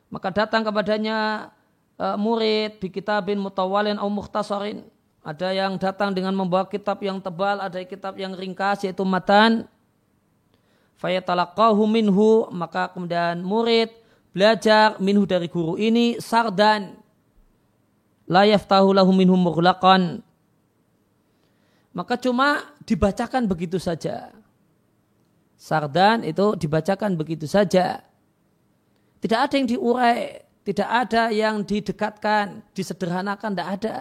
maka datang kepadanya uh, murid di kitabin mutawalin atau mukhtasarin. Ada yang datang dengan membawa kitab yang tebal, ada kitab yang ringkas yaitu matan. Fayatalaqahu minhu, maka kemudian murid belajar minhu dari guru ini sardan. La yaftahu lahu minhu mughlaqan. Maka cuma dibacakan begitu saja. Sardan itu dibacakan begitu saja. Tidak ada yang diurai, tidak ada yang didekatkan, disederhanakan, tidak ada.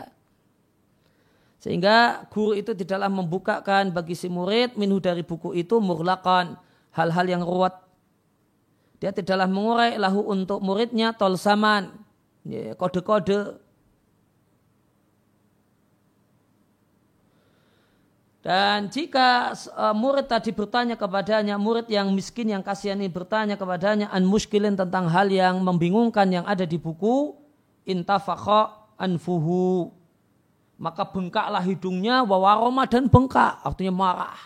Sehingga guru itu tidaklah membukakan bagi si murid minhu dari buku itu murlakan hal-hal yang ruwet. Dia tidaklah mengurai lahu untuk muridnya tolsaman, ya, kode-kode Dan jika uh, murid tadi bertanya kepadanya, murid yang miskin yang kasihan ini bertanya kepadanya an muskilin tentang hal yang membingungkan yang ada di buku, intafakha anfuhu. Maka bengkaklah hidungnya wawaroma dan bengkak. Artinya marah.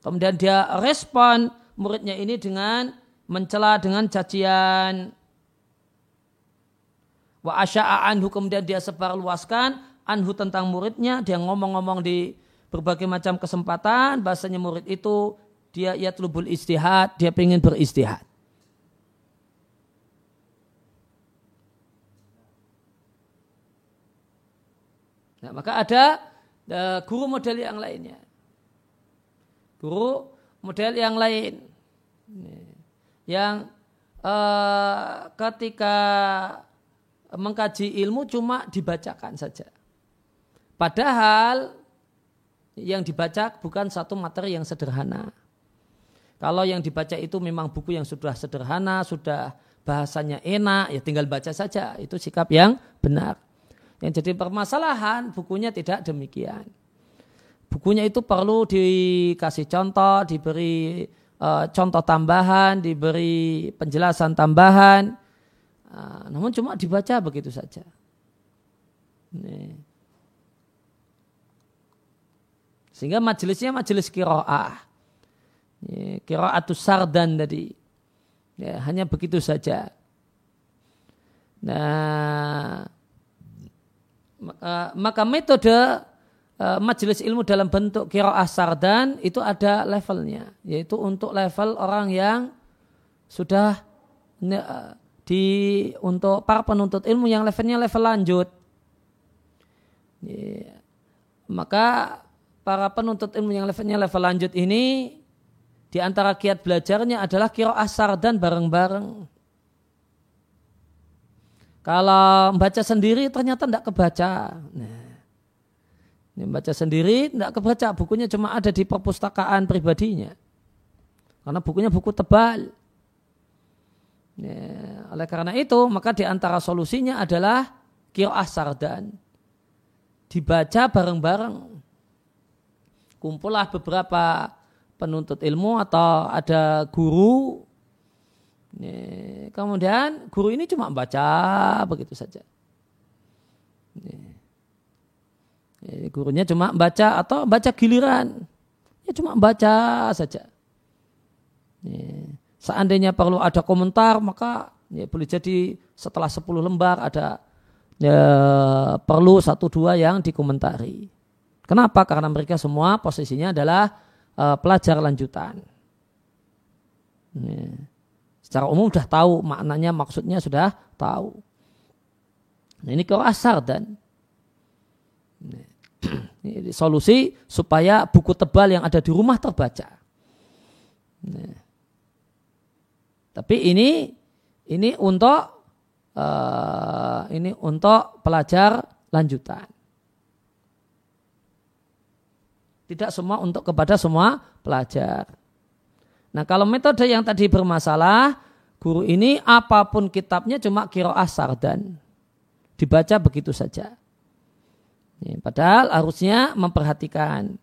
Kemudian dia respon muridnya ini dengan mencela dengan cacian. Wa asya'a anhu kemudian dia sebar luaskan anhu tentang muridnya. Dia ngomong-ngomong di berbagai macam kesempatan bahasanya murid itu dia yatlubul istihad dia ingin beristihad Nah, maka ada uh, guru model yang lainnya. Guru model yang lain. Yang uh, ketika mengkaji ilmu cuma dibacakan saja. Padahal yang dibaca bukan satu materi yang sederhana. Kalau yang dibaca itu memang buku yang sudah sederhana, sudah bahasanya enak, ya tinggal baca saja. Itu sikap yang benar. Yang jadi permasalahan bukunya tidak demikian. Bukunya itu perlu dikasih contoh, diberi uh, contoh tambahan, diberi penjelasan tambahan. Uh, namun cuma dibaca begitu saja. Nih. Sehingga majelisnya majelis kiroah. Kiroatus sardan tadi. Ya, hanya begitu saja. Nah, maka metode uh, majelis ilmu dalam bentuk kiroah sardan itu ada levelnya, yaitu untuk level orang yang sudah uh, di untuk para penuntut ilmu yang levelnya level lanjut. Maka para penuntut ilmu yang levelnya level lanjut ini di antara kiat belajarnya adalah kiroah sardan bareng-bareng. Kalau membaca sendiri ternyata tidak kebaca. Nah, membaca sendiri tidak kebaca. Bukunya cuma ada di perpustakaan pribadinya. Karena bukunya buku tebal. Ya, oleh karena itu, maka di antara solusinya adalah kiro'ah sardan. Dibaca bareng-bareng. Kumpullah beberapa penuntut ilmu atau ada guru Nih, kemudian guru ini cuma baca begitu saja. Nih. gurunya cuma baca atau baca giliran. Ya cuma baca saja. Nih. Seandainya perlu ada komentar maka ya boleh jadi setelah 10 lembar ada ya, perlu satu dua yang dikomentari. Kenapa? Karena mereka semua posisinya adalah uh, pelajar lanjutan. Nih secara umum sudah tahu maknanya maksudnya sudah tahu. Nah, ini kau asar dan *clears throat* ini solusi supaya buku tebal yang ada di rumah terbaca. Nah. Tapi ini ini untuk uh, ini untuk pelajar lanjutan. Tidak semua untuk kepada semua pelajar. Nah kalau metode yang tadi bermasalah, guru ini apa pun kitabnya cuma kiroah sardan. Dibaca begitu saja. Padahal harusnya memperhatikan.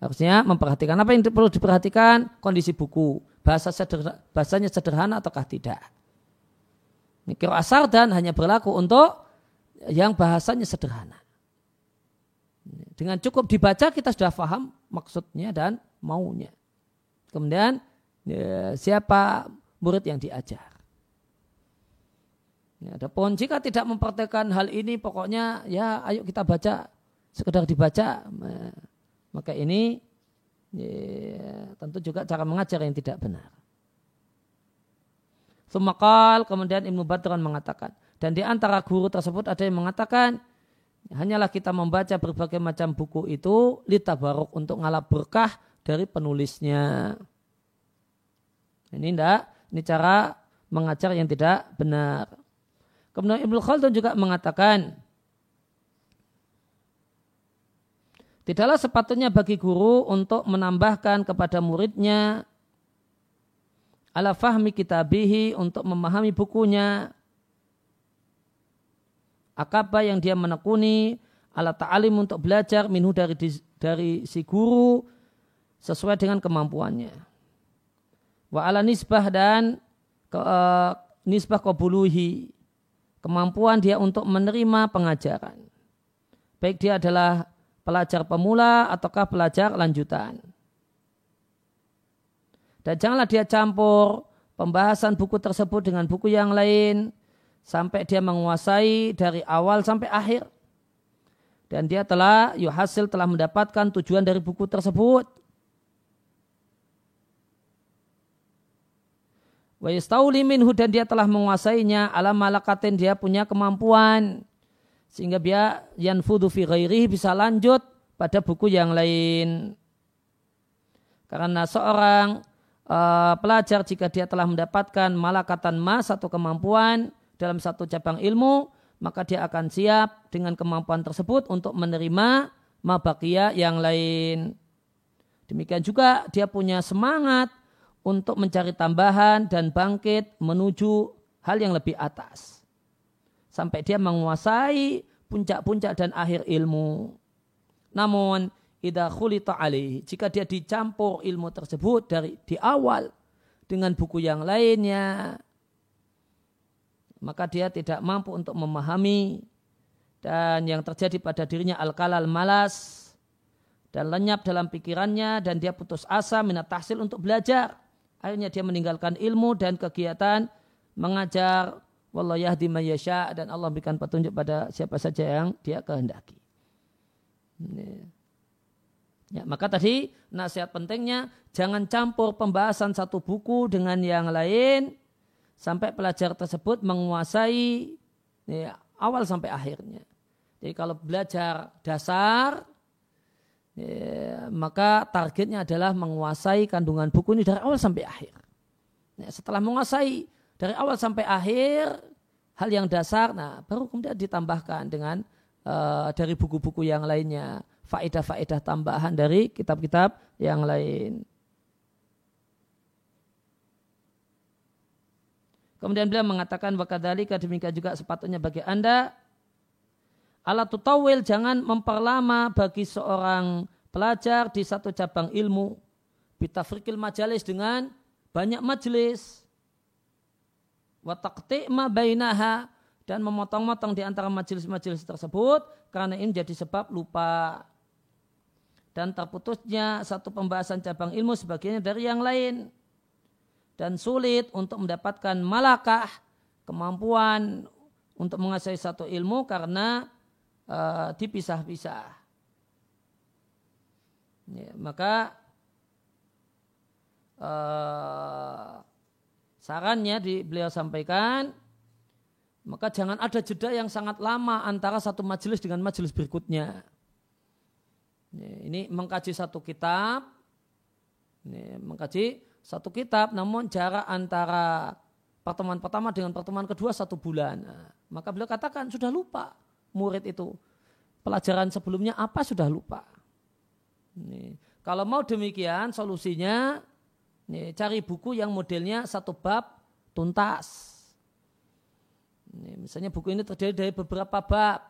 Harusnya memperhatikan apa yang perlu diperhatikan kondisi buku. Bahasa sederhana, bahasanya sederhana ataukah tidak. Kiroah sardan hanya berlaku untuk yang bahasanya sederhana. Dengan cukup dibaca kita sudah paham maksudnya dan maunya. Kemudian ya, siapa murid yang diajar. Ya, adapun jika tidak memperhatikan hal ini, pokoknya ya ayo kita baca, sekedar dibaca, maka ini ya, tentu juga cara mengajar yang tidak benar. Semakal kemudian Ibnu Badran mengatakan, dan di antara guru tersebut ada yang mengatakan, hanyalah kita membaca berbagai macam buku itu litabaruk untuk ngalap berkah dari penulisnya. Ini tidak, ini cara mengajar yang tidak benar. Kemudian Ibnu Khaldun juga mengatakan, tidaklah sepatutnya bagi guru untuk menambahkan kepada muridnya ala fahmi kitabihi untuk memahami bukunya akaba yang dia menekuni ala ta'alim untuk belajar minhu dari dari si guru sesuai dengan kemampuannya. Wa ala nisbah dan ke, uh, nisbah qabuluhi kemampuan dia untuk menerima pengajaran. Baik dia adalah pelajar pemula ataukah pelajar lanjutan. Dan janganlah dia campur pembahasan buku tersebut dengan buku yang lain sampai dia menguasai dari awal sampai akhir. Dan dia telah, yuhasil telah mendapatkan tujuan dari buku tersebut. Wa minhu dan dia telah menguasainya ala malakatin dia punya kemampuan sehingga dia yanfudu fi ghairihi bisa lanjut pada buku yang lain. Karena seorang uh, pelajar jika dia telah mendapatkan malakatan mas atau kemampuan dalam satu cabang ilmu, maka dia akan siap dengan kemampuan tersebut untuk menerima mabakia yang lain. Demikian juga dia punya semangat untuk mencari tambahan dan bangkit menuju hal yang lebih atas. Sampai dia menguasai puncak-puncak dan akhir ilmu. Namun idza khulita alaihi jika dia dicampur ilmu tersebut dari di awal dengan buku yang lainnya maka dia tidak mampu untuk memahami dan yang terjadi pada dirinya al-kalal malas dan lenyap dalam pikirannya dan dia putus asa minat tahsil untuk belajar akhirnya dia meninggalkan ilmu dan kegiatan mengajar wallahu yahdi dan Allah berikan petunjuk pada siapa saja yang dia kehendaki. Ya, maka tadi nasihat pentingnya jangan campur pembahasan satu buku dengan yang lain sampai pelajar tersebut menguasai ya, awal sampai akhirnya. Jadi kalau belajar dasar ya, maka targetnya adalah menguasai kandungan buku ini dari awal sampai akhir. Ya, setelah menguasai dari awal sampai akhir hal yang dasar, nah baru kemudian ditambahkan dengan uh, dari buku-buku yang lainnya faedah-faedah tambahan dari kitab-kitab yang lain. Kemudian beliau mengatakan wakadhalika demikian juga sepatutnya bagi anda alat tutawil jangan memperlama bagi seorang pelajar di satu cabang ilmu. Bitafrikil majalis dengan banyak majelis watakti ma bainaha dan memotong-motong di antara majelis-majelis tersebut karena ini menjadi sebab lupa. Dan terputusnya satu pembahasan cabang ilmu sebagainya dari yang lain. Dan sulit untuk mendapatkan malakah kemampuan untuk menguasai satu ilmu karena uh, dipisah-pisah. Ya, maka uh, sarannya di beliau sampaikan maka jangan ada jeda yang sangat lama antara satu majelis dengan majelis berikutnya. Ini mengkaji satu kitab, ini mengkaji satu kitab, namun jarak antara pertemuan pertama dengan pertemuan kedua satu bulan. Nah, maka beliau katakan sudah lupa murid itu pelajaran sebelumnya apa sudah lupa. Ini. Kalau mau demikian solusinya ini, cari buku yang modelnya satu bab tuntas. Ini, misalnya buku ini terdiri dari beberapa bab.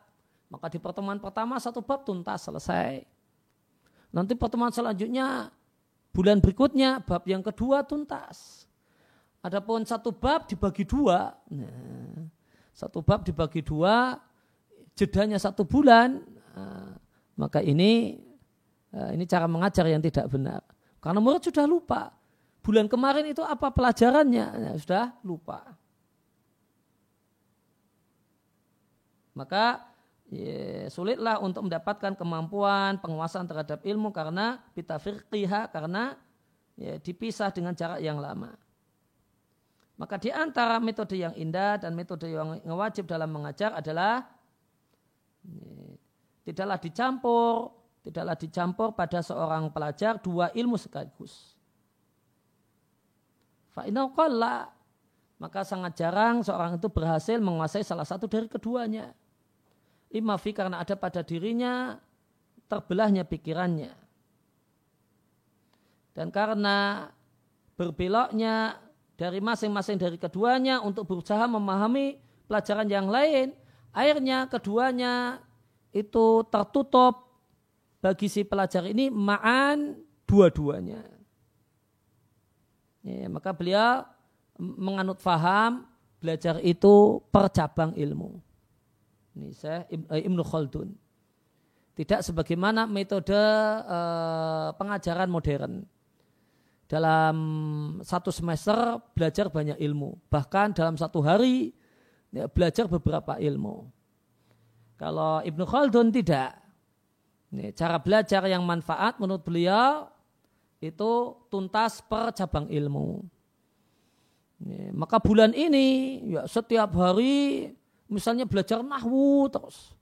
Maka di pertemuan pertama satu bab tuntas selesai. Nanti pertemuan selanjutnya bulan berikutnya bab yang kedua tuntas. Adapun satu bab dibagi dua, nah, satu bab dibagi dua, jedanya satu bulan, nah, maka ini nah, ini cara mengajar yang tidak benar. Karena murid sudah lupa. Bulan kemarin itu apa pelajarannya? Nah, sudah lupa. Maka ya, sulitlah untuk mendapatkan kemampuan penguasaan terhadap ilmu karena bitafirqiha karena ya, dipisah dengan jarak yang lama. Maka di antara metode yang indah dan metode yang wajib dalam mengajar adalah ya, tidaklah dicampur, tidaklah dicampur pada seorang pelajar dua ilmu sekaligus. Fa'inauqalla maka sangat jarang seorang itu berhasil menguasai salah satu dari keduanya. Lima fi karena ada pada dirinya terbelahnya pikirannya. Dan karena berbeloknya dari masing-masing dari keduanya untuk berusaha memahami pelajaran yang lain, akhirnya keduanya itu tertutup bagi si pelajar ini ma'an dua-duanya. Ya, maka beliau menganut faham belajar itu per cabang ilmu. Ini saya eh, Ibnu Khaldun. Tidak sebagaimana metode uh, pengajaran modern. Dalam satu semester belajar banyak ilmu. Bahkan dalam satu hari ya, belajar beberapa ilmu. Kalau Ibnu Khaldun tidak. Ini cara belajar yang manfaat menurut beliau itu tuntas per cabang ilmu. Ini, maka bulan ini ya setiap hari misalnya belajar nahwu terus.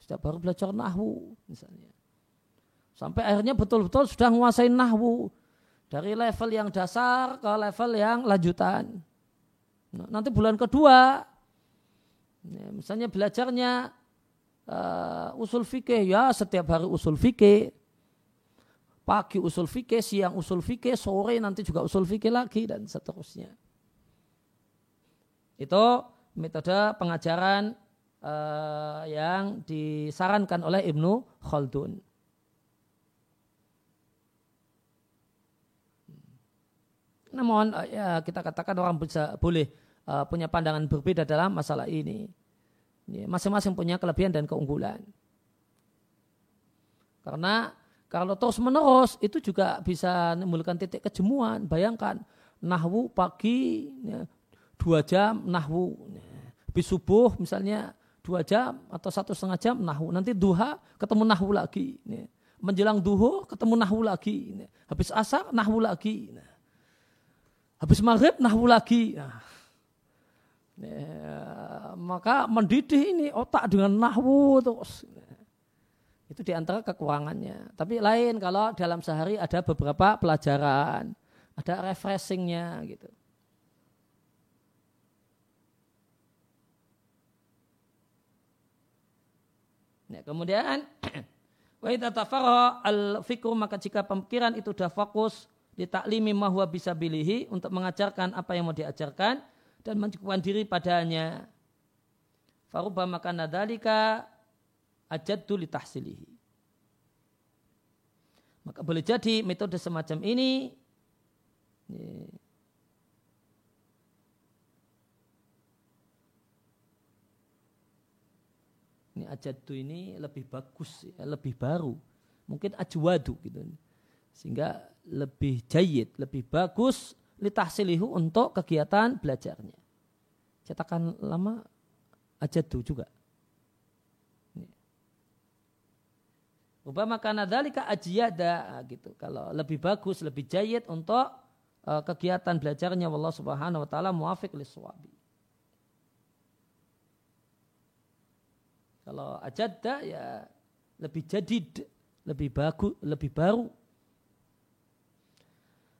Setiap hari belajar nahwu misalnya. Sampai akhirnya betul-betul sudah menguasai nahwu. Dari level yang dasar ke level yang lanjutan. Nah, nanti bulan kedua, ya, misalnya belajarnya uh, usul fikih, ya setiap hari usul fikih. Pagi usul fikih, siang usul fikih, sore nanti juga usul fikih lagi dan seterusnya. Itu metode pengajaran uh, yang disarankan oleh Ibnu Khaldun. Namun uh, ya kita katakan orang bisa boleh uh, punya pandangan berbeda dalam masalah ini. Masing-masing punya kelebihan dan keunggulan. Karena kalau terus menerus itu juga bisa menimbulkan titik kejemuan. Bayangkan nahwu pagi ya, dua jam nahwu, habis subuh misalnya dua jam atau satu setengah jam nahu. Nanti duha ketemu nahu lagi. Menjelang duhur ketemu nahu lagi. Habis asar nahu lagi. Habis maghrib nahu lagi. Nah. Maka mendidih ini otak dengan nahwu terus. Itu di antara kekurangannya. Tapi lain kalau dalam sehari ada beberapa pelajaran. Ada refreshingnya gitu. Ya, kemudian *clears throat* wa al fikru maka jika pemikiran itu sudah fokus di taklimi mahwa bisa bilihi untuk mengajarkan apa yang mau diajarkan dan mencukupkan diri padanya. Faruba maka nadalika ajaddu li tahsilihi. Maka boleh jadi metode semacam ini ini ajadu ini lebih bagus, ya, lebih baru. Mungkin ajwadu gitu. Sehingga lebih jayid, lebih bagus litahsilihu untuk kegiatan belajarnya. Cetakan lama ajadu juga. Ubama karena dalika ajiyada gitu. Kalau lebih bagus, lebih jayid untuk uh, kegiatan belajarnya Allah Subhanahu wa taala muafiq liswabi. Kalau ajadda ya lebih jadid, lebih bagus, lebih baru.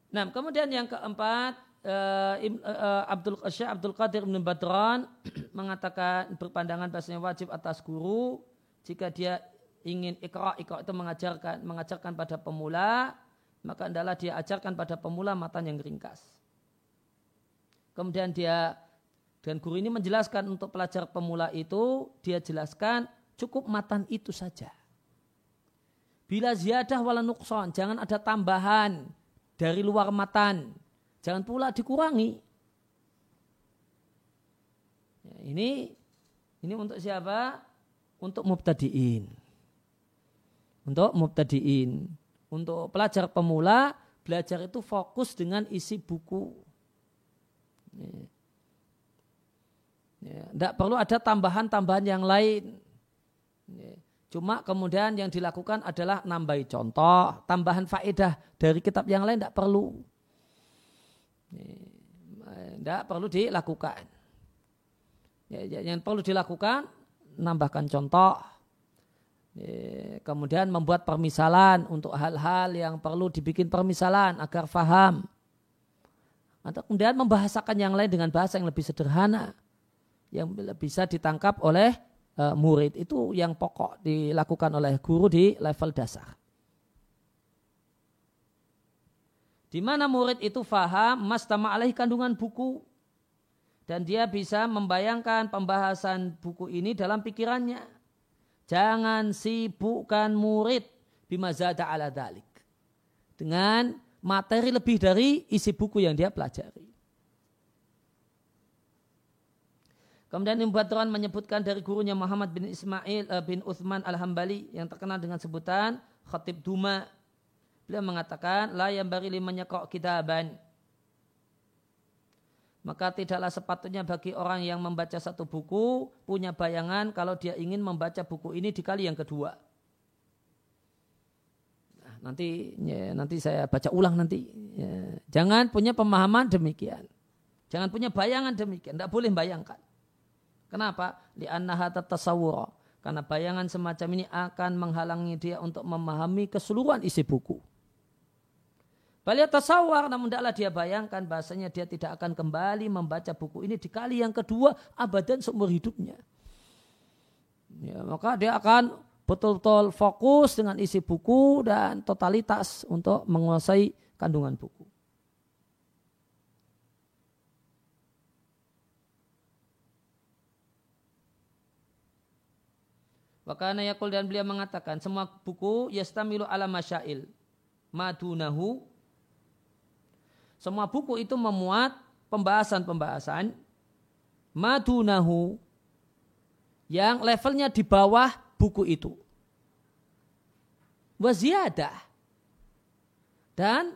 Nah, kemudian yang keempat uh, Abdul Syekh Abdul Qadir bin Badran *clears throat* mengatakan berpandangan bahasanya wajib atas guru jika dia ingin ikra ikra itu mengajarkan mengajarkan pada pemula maka adalah dia ajarkan pada pemula matan yang ringkas. Kemudian dia dan guru ini menjelaskan untuk pelajar pemula itu, dia jelaskan cukup matan itu saja. Bila ziyadah wala nukson, jangan ada tambahan dari luar matan. Jangan pula dikurangi. Ya, ini ini untuk siapa? Untuk mubtadiin. Untuk mubtadiin. Untuk pelajar pemula, belajar itu fokus dengan isi buku. Ya. Ya, perlu ada tambahan-tambahan yang lain. Ya, cuma kemudian yang dilakukan adalah nambahi contoh, tambahan faedah dari kitab yang lain tidak perlu. Tidak ya, perlu dilakukan. Yang perlu dilakukan, nambahkan contoh. Kemudian membuat permisalan untuk hal-hal yang perlu dibikin permisalan agar faham. Atau kemudian membahasakan yang lain dengan bahasa yang lebih sederhana yang bisa ditangkap oleh uh, murid itu yang pokok dilakukan oleh guru di level dasar. Di mana murid itu faham mastama alaih kandungan buku dan dia bisa membayangkan pembahasan buku ini dalam pikirannya. Jangan sibukkan murid bimazada ala dalik. Dengan materi lebih dari isi buku yang dia pelajari. Kemudian Ibn Badran menyebutkan dari gurunya Muhammad bin Ismail uh, bin Uthman al-Hambali yang terkenal dengan sebutan Khatib Duma. Beliau mengatakan, La yang bari limanya kok kitaban. Maka tidaklah sepatutnya bagi orang yang membaca satu buku punya bayangan kalau dia ingin membaca buku ini di kali yang kedua. Nah, nanti ya, nanti saya baca ulang nanti. Ya, jangan punya pemahaman demikian. Jangan punya bayangan demikian. Tidak boleh bayangkan. Kenapa? Li'annaha tasawwura. Karena bayangan semacam ini akan menghalangi dia untuk memahami keseluruhan isi buku. Balik tasawwar namun tidaklah dia bayangkan bahasanya dia tidak akan kembali membaca buku ini di kali yang kedua abadan seumur hidupnya. Ya, maka dia akan betul-betul fokus dengan isi buku dan totalitas untuk menguasai kandungan buku. Wakana yakul dan beliau mengatakan semua buku yastamilu ala masyail madunahu semua buku itu memuat pembahasan-pembahasan madunahu yang levelnya di bawah buku itu. Waziyadah. Dan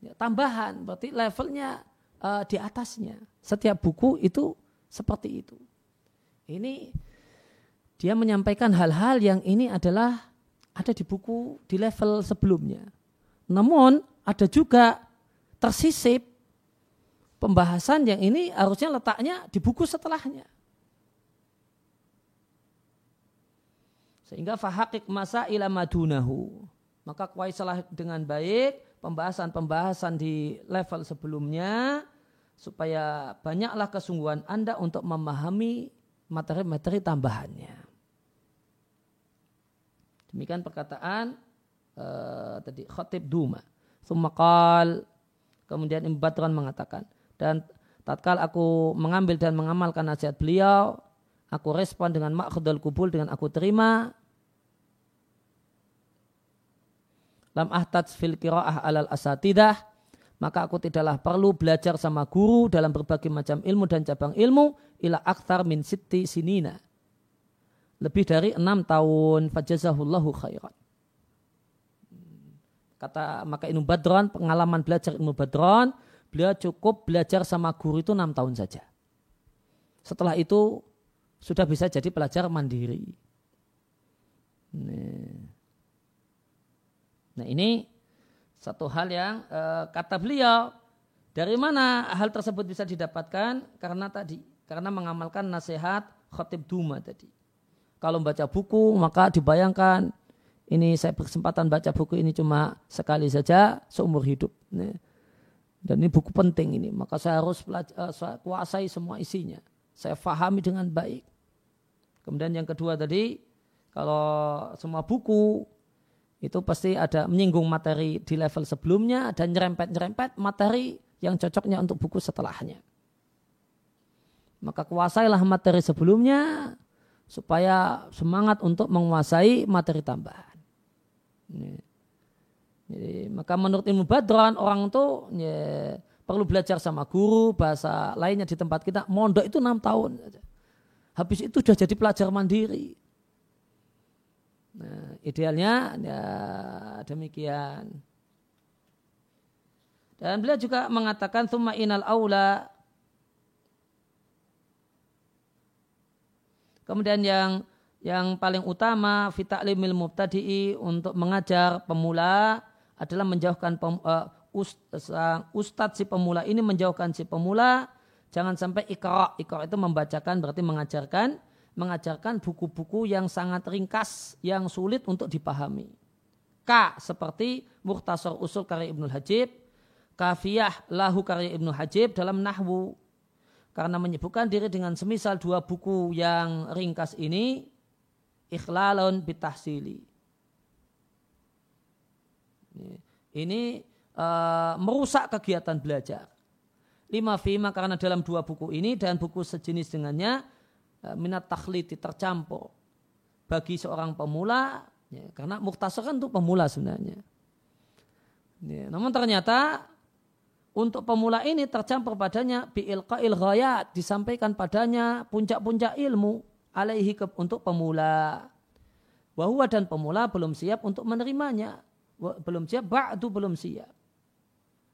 ya, tambahan, berarti levelnya uh, di atasnya. Setiap buku itu seperti itu. Ini dia menyampaikan hal-hal yang ini adalah ada di buku di level sebelumnya. Namun ada juga tersisip pembahasan yang ini harusnya letaknya di buku setelahnya. Sehingga fahakik masa ila madunahu. Maka kuaisalah dengan baik pembahasan-pembahasan di level sebelumnya supaya banyaklah kesungguhan Anda untuk memahami materi-materi tambahannya. Demikian perkataan uh, tadi Khatib Duma. Sumakal kemudian Ibn Badran mengatakan dan tatkala aku mengambil dan mengamalkan nasihat beliau, aku respon dengan makhudul kubul dengan aku terima. Lam ahtaj fil qiraah alal asatidah maka aku tidaklah perlu belajar sama guru dalam berbagai macam ilmu dan cabang ilmu ila aktar min sitti sinina lebih dari enam tahun fajazahullahu khairan. Kata maka Ibnu Badron, pengalaman belajar Ibnu Badron, beliau cukup belajar sama guru itu enam tahun saja. Setelah itu sudah bisa jadi pelajar mandiri. Nah ini satu hal yang e, kata beliau dari mana hal tersebut bisa didapatkan karena tadi karena mengamalkan nasihat khotib Duma tadi. Kalau baca buku maka dibayangkan ini saya berkesempatan baca buku ini cuma sekali saja seumur hidup. Dan ini buku penting ini, maka saya harus eh, saya kuasai semua isinya. Saya fahami dengan baik. Kemudian yang kedua tadi, kalau semua buku itu pasti ada menyinggung materi di level sebelumnya dan nyerempet-nyerempet materi yang cocoknya untuk buku setelahnya. Maka kuasailah materi sebelumnya, supaya semangat untuk menguasai materi tambahan. Jadi, maka menurut ilmu badran orang itu ya, perlu belajar sama guru bahasa lainnya di tempat kita. Mondok itu enam tahun habis itu sudah jadi pelajar mandiri. Nah, idealnya ya demikian. Dan beliau juga mengatakan thumma inal aula. Kemudian yang yang paling utama fita'limil mubtadi'i untuk mengajar pemula adalah menjauhkan pem, uh, ust, ustadz si pemula ini menjauhkan si pemula. Jangan sampai ikra ikra itu membacakan berarti mengajarkan mengajarkan buku-buku yang sangat ringkas yang sulit untuk dipahami. K seperti Muhtasar Usul karya Ibnu Hajib Kafiyah Lahu karya Ibnu Hajib dalam Nahwu. Karena menyebutkan diri dengan semisal dua buku yang ringkas ini ikhlalun bitahsili. Ini uh, merusak kegiatan belajar. Lima fima karena dalam dua buku ini dan buku sejenis dengannya uh, minat takhliti tercampur bagi seorang pemula ya, karena muktasar kan untuk pemula sebenarnya. Ya, namun ternyata untuk pemula ini tercampur padanya bi'ilqa'il ghayat. Disampaikan padanya puncak-puncak ilmu alaihi untuk pemula. Wahuwa dan pemula belum siap untuk menerimanya. Belum siap, ba'du belum siap.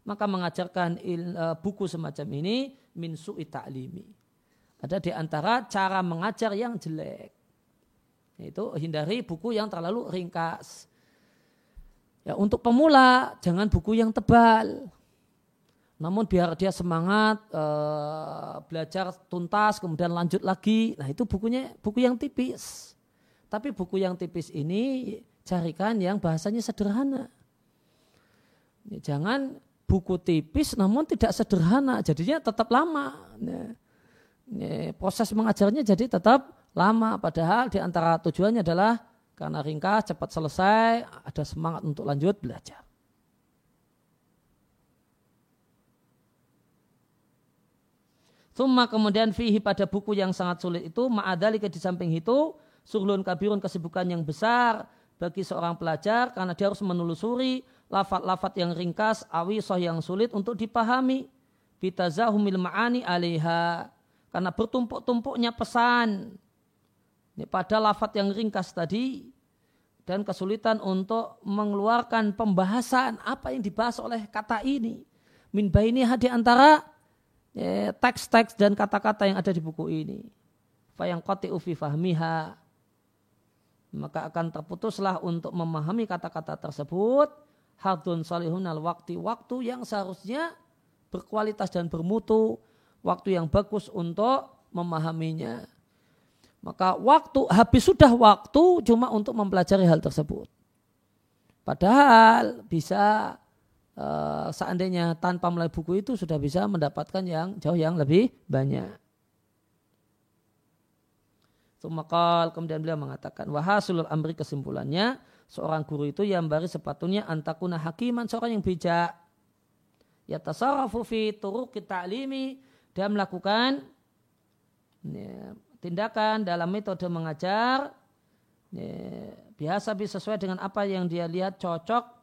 Maka mengajarkan il, uh, buku semacam ini min su'i ta'limi. Ada di antara cara mengajar yang jelek. Itu hindari buku yang terlalu ringkas. Ya, untuk pemula jangan buku yang tebal. Namun biar dia semangat uh, belajar tuntas kemudian lanjut lagi. Nah itu bukunya buku yang tipis. Tapi buku yang tipis ini carikan yang bahasanya sederhana. Jangan buku tipis namun tidak sederhana. Jadinya tetap lama. Proses mengajarnya jadi tetap lama. Padahal di antara tujuannya adalah karena ringkas, cepat selesai, ada semangat untuk lanjut belajar. Summa kemudian fihi pada buku yang sangat sulit itu ma'adali ke di samping itu suhlun kabirun kesibukan yang besar bagi seorang pelajar karena dia harus menelusuri lafat-lafat yang ringkas awisoh yang sulit untuk dipahami. Bitazahumil ma'ani alaiha. Karena bertumpuk-tumpuknya pesan. Ini pada lafat yang ringkas tadi. Dan kesulitan untuk mengeluarkan pembahasan apa yang dibahas oleh kata ini. Min baini di antara Ya, teks-teks dan kata-kata yang ada di buku ini. Fayang koti ufi fahmiha. Maka akan terputuslah untuk memahami kata-kata tersebut. Hadun salihun al waktu. Waktu yang seharusnya berkualitas dan bermutu. Waktu yang bagus untuk memahaminya. Maka waktu, habis sudah waktu cuma untuk mempelajari hal tersebut. Padahal bisa Eh, seandainya tanpa mulai buku itu sudah bisa mendapatkan yang jauh yang lebih banyak. Sumakal kemudian beliau mengatakan wahasulul amri kesimpulannya seorang guru itu yang bari sepatunya antakuna hakiman seorang yang bijak. Ya tasarrafu fi turuq ta'limi dia melakukan ya, tindakan dalam metode mengajar ya, biasa bisa sesuai dengan apa yang dia lihat cocok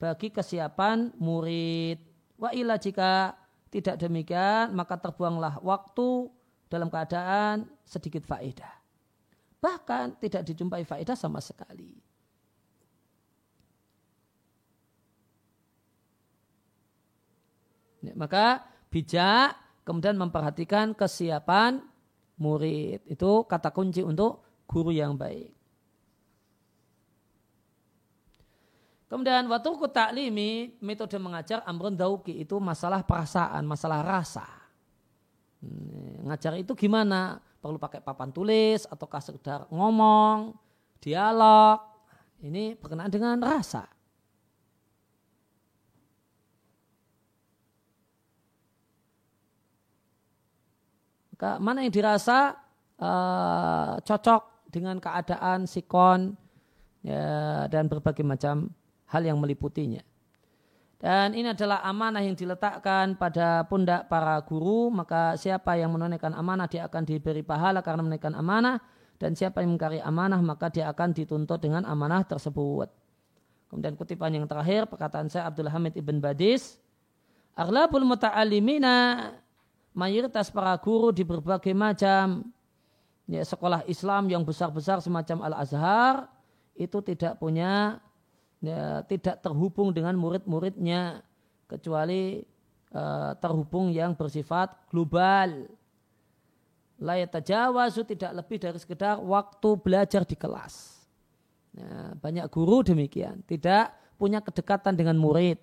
bagi kesiapan murid. Wa ila jika tidak demikian maka terbuanglah waktu dalam keadaan sedikit faedah. Bahkan tidak dijumpai faedah sama sekali. Ya, maka bijak kemudian memperhatikan kesiapan murid. Itu kata kunci untuk guru yang baik. Kemudian waktu ku taklimi metode mengajar amrun dauki itu masalah perasaan, masalah rasa. Hmm, ngajar itu gimana? Perlu pakai papan tulis ataukah sekedar ngomong, dialog. Ini berkenaan dengan rasa. Mana yang dirasa uh, cocok dengan keadaan sikon ya, dan berbagai macam hal yang meliputinya. Dan ini adalah amanah yang diletakkan pada pundak para guru, maka siapa yang menunaikan amanah dia akan diberi pahala karena menunaikan amanah, dan siapa yang mengkari amanah maka dia akan dituntut dengan amanah tersebut. Kemudian kutipan yang terakhir, perkataan saya Abdul Hamid Ibn Badis, Aghlabul muta'alimina, mayoritas para guru di berbagai macam ya, sekolah Islam yang besar-besar semacam Al-Azhar, itu tidak punya ya, tidak terhubung dengan murid-muridnya kecuali uh, terhubung yang bersifat global. Layat tajawazu tidak lebih dari sekedar waktu belajar di kelas. Ya, banyak guru demikian, tidak punya kedekatan dengan murid.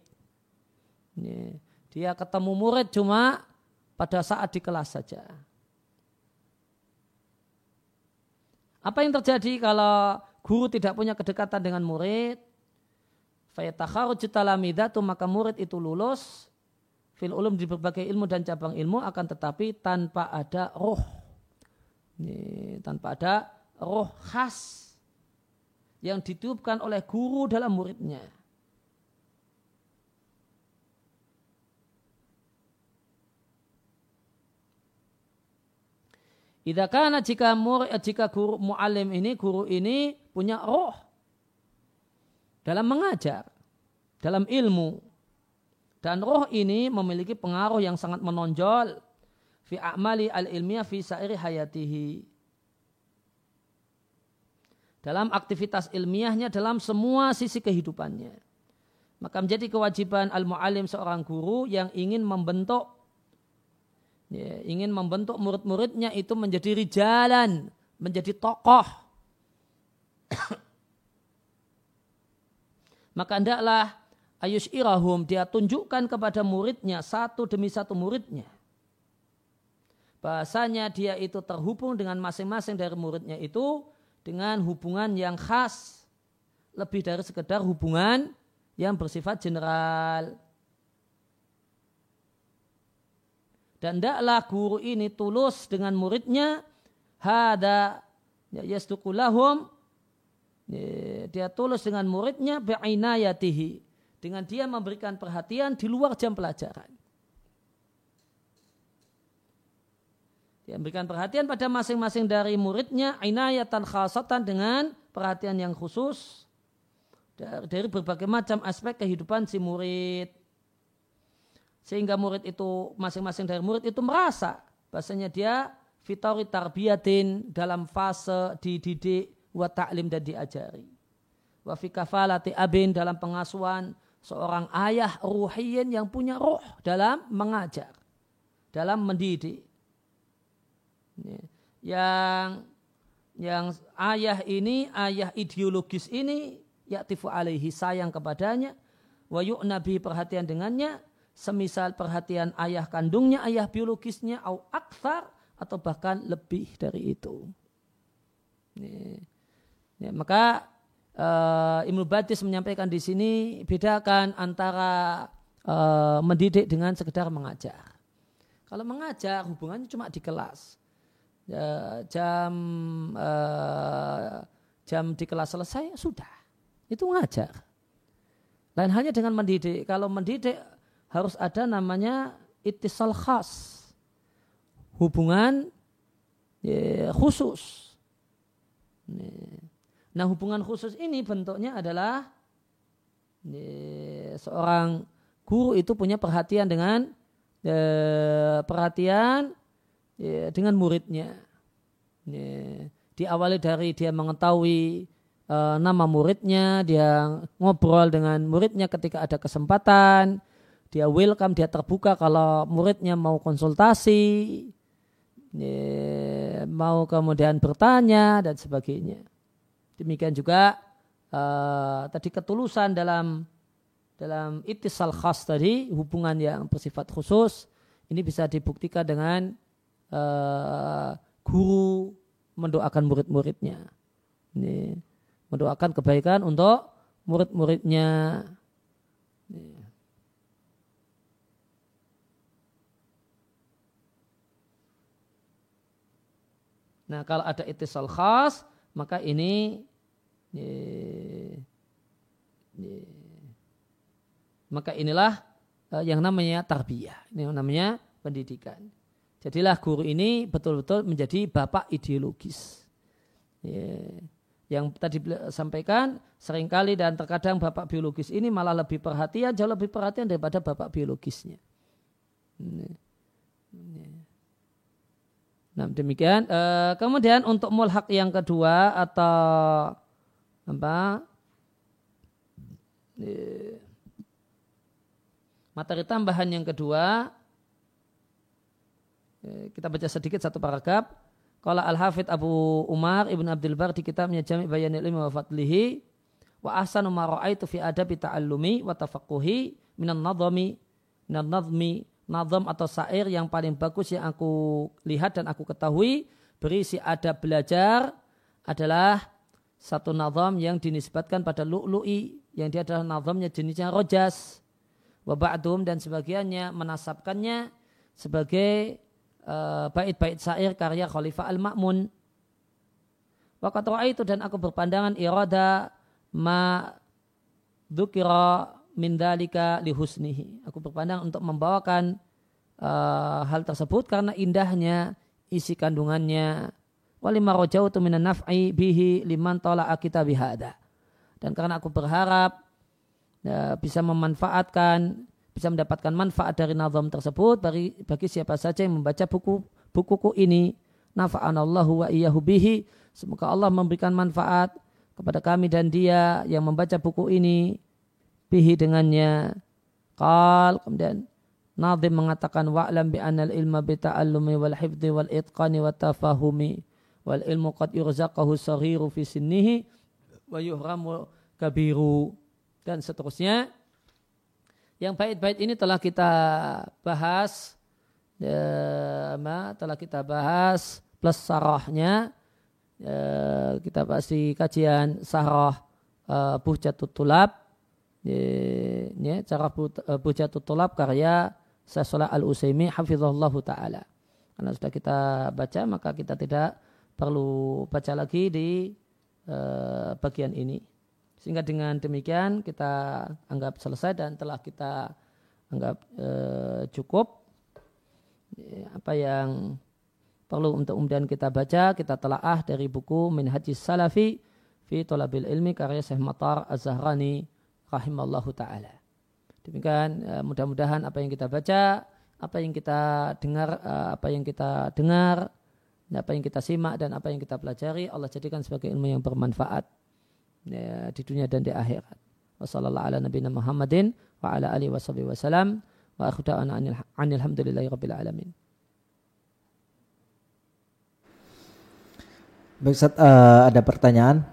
Ya, dia ketemu murid cuma pada saat di kelas saja. Apa yang terjadi kalau guru tidak punya kedekatan dengan murid? Fayatakharuj talamidatu maka murid itu lulus fil ulum di berbagai ilmu dan cabang ilmu akan tetapi tanpa ada roh ini, tanpa ada roh khas yang ditiupkan oleh guru dalam muridnya. Idakana jika murid, jika guru mualim ini guru ini punya roh dalam mengajar, dalam ilmu, Dan roh ini memiliki pengaruh yang sangat menonjol fi a'mali al-ilmiah fi sa'iri hayatihi. Dalam aktivitas ilmiahnya dalam semua sisi kehidupannya. Maka menjadi kewajiban al-mu'alim seorang guru yang ingin membentuk ya, ingin membentuk murid-muridnya itu menjadi rijalan, menjadi tokoh. Maka hendaklah ayus irahum dia tunjukkan kepada muridnya satu demi satu muridnya. Bahasanya dia itu terhubung dengan masing-masing dari muridnya itu dengan hubungan yang khas. Lebih dari sekedar hubungan yang bersifat general. Dan tidaklah guru ini tulus dengan muridnya. Hada ya, yastukulahum ya, dia tulus dengan muridnya bi'inayatihi dengan dia memberikan perhatian di luar jam pelajaran. Dia memberikan perhatian pada masing-masing dari muridnya inayatan khasatan dengan perhatian yang khusus dari, berbagai macam aspek kehidupan si murid. Sehingga murid itu masing-masing dari murid itu merasa bahasanya dia fitori tarbiyatin dalam fase dididik wa ta'lim dan diajari. Wa fi kafalati abin dalam pengasuhan seorang ayah ruhiyin yang punya roh dalam mengajar, dalam mendidik. Yang yang ayah ini, ayah ideologis ini, yaktifu alaihi sayang kepadanya, wa nabi perhatian dengannya, semisal perhatian ayah kandungnya, ayah biologisnya, au akthar, atau bahkan lebih dari itu. Ya, maka uh, Ibnu Badis menyampaikan di sini bedakan antara uh, mendidik dengan sekedar mengajar. Kalau mengajar hubungannya cuma di kelas. Uh, jam uh, jam di kelas selesai sudah. Itu mengajar. Lain halnya dengan mendidik. Kalau mendidik harus ada namanya itisal khas. Hubungan ya, khusus. Nah hubungan khusus ini bentuknya adalah seorang guru itu punya perhatian dengan perhatian dengan muridnya. Ya, diawali dari dia mengetahui uh, nama muridnya, dia ngobrol dengan muridnya ketika ada kesempatan, dia welcome, dia terbuka kalau muridnya mau konsultasi, mau kemudian bertanya dan sebagainya. Demikian juga uh, tadi ketulusan dalam dalam itisal khas tadi hubungan yang bersifat khusus ini bisa dibuktikan dengan uh, guru mendoakan murid-muridnya. Ini mendoakan kebaikan untuk murid-muridnya. Nah kalau ada itisal khas maka ini ye, ye, maka inilah uh, yang namanya tarbiyah, ini yang namanya pendidikan. Jadilah guru ini betul-betul menjadi bapak ideologis. Ye, yang tadi sampaikan sering kali dan terkadang bapak biologis ini malah lebih perhatian, jauh lebih perhatian daripada bapak biologisnya. Ini. Ini. Nah demikian. E, kemudian untuk mulhak yang kedua atau apa? E, materi tambahan yang kedua. E, kita baca sedikit satu paragraf. Kalau Al-Hafidh Abu Umar Ibn Abdul Bar di kitabnya Jami' Bayanil Ilmi wa Fadlihi wa ahsanu ma ra'aitu fi adabi ta'allumi wa tafaqquhi minan nadhami minan nadhmi nazam atau syair yang paling bagus yang aku lihat dan aku ketahui berisi ada belajar adalah satu nazam yang dinisbatkan pada lu'lu'i yang dia adalah nazamnya jenisnya rojas. Waba'dum dan sebagiannya menasabkannya sebagai uh, bait-bait syair karya Khalifah Al-Ma'mun. Wakat itu dan aku berpandangan irada ma dukira mindalika lihusnihi. Aku berpandang untuk membawakan uh, hal tersebut karena indahnya isi kandungannya. Walima rojautu minan naf'i bihi liman tola kita bihada. Dan karena aku berharap ya, bisa memanfaatkan, bisa mendapatkan manfaat dari nazam tersebut bagi, bagi siapa saja yang membaca buku bukuku ini nafa'anallahu wa iyyahu bihi semoga Allah memberikan manfaat kepada kami dan dia yang membaca buku ini bihi dengannya. Qal kemudian Nazim mengatakan wa'lam bi anal ilma bi ta'allumi wal hifdhi wal itqani wa tafahumi wal ilmu qad yurzaqahu saghiru fi sinnihi wa yuhramu kabiru. Dan seterusnya. Yang bait-bait ini telah kita bahas ya, telah kita bahas plus sarahnya. Ya, kita bahas di kajian sarah uh, Buhjatut Tulab ya, cara Buhjatut Tulab karya Sasolah Al-Usaimi hafizahullah taala. Karena sudah kita baca maka kita tidak perlu baca lagi di uh, bagian ini. Sehingga dengan demikian kita anggap selesai dan telah kita anggap uh, cukup apa yang perlu untuk kemudian kita baca, kita telah ah dari buku Minhajis Salafi fi Tolabil Ilmi karya Syekh Matar Az-Zahrani rahimallahu taala. Demikian eh, mudah-mudahan apa yang kita baca, apa yang kita dengar, eh, apa yang kita dengar, apa yang kita simak dan apa yang kita pelajari Allah jadikan sebagai ilmu yang bermanfaat ya, di dunia dan di akhirat. Wassalamualaikum Muhammadin wa ala alihi wasallam wa akhda'ana anil hamdulillahi rabbil alamin. Baik, Ustaz, uh, ada pertanyaan.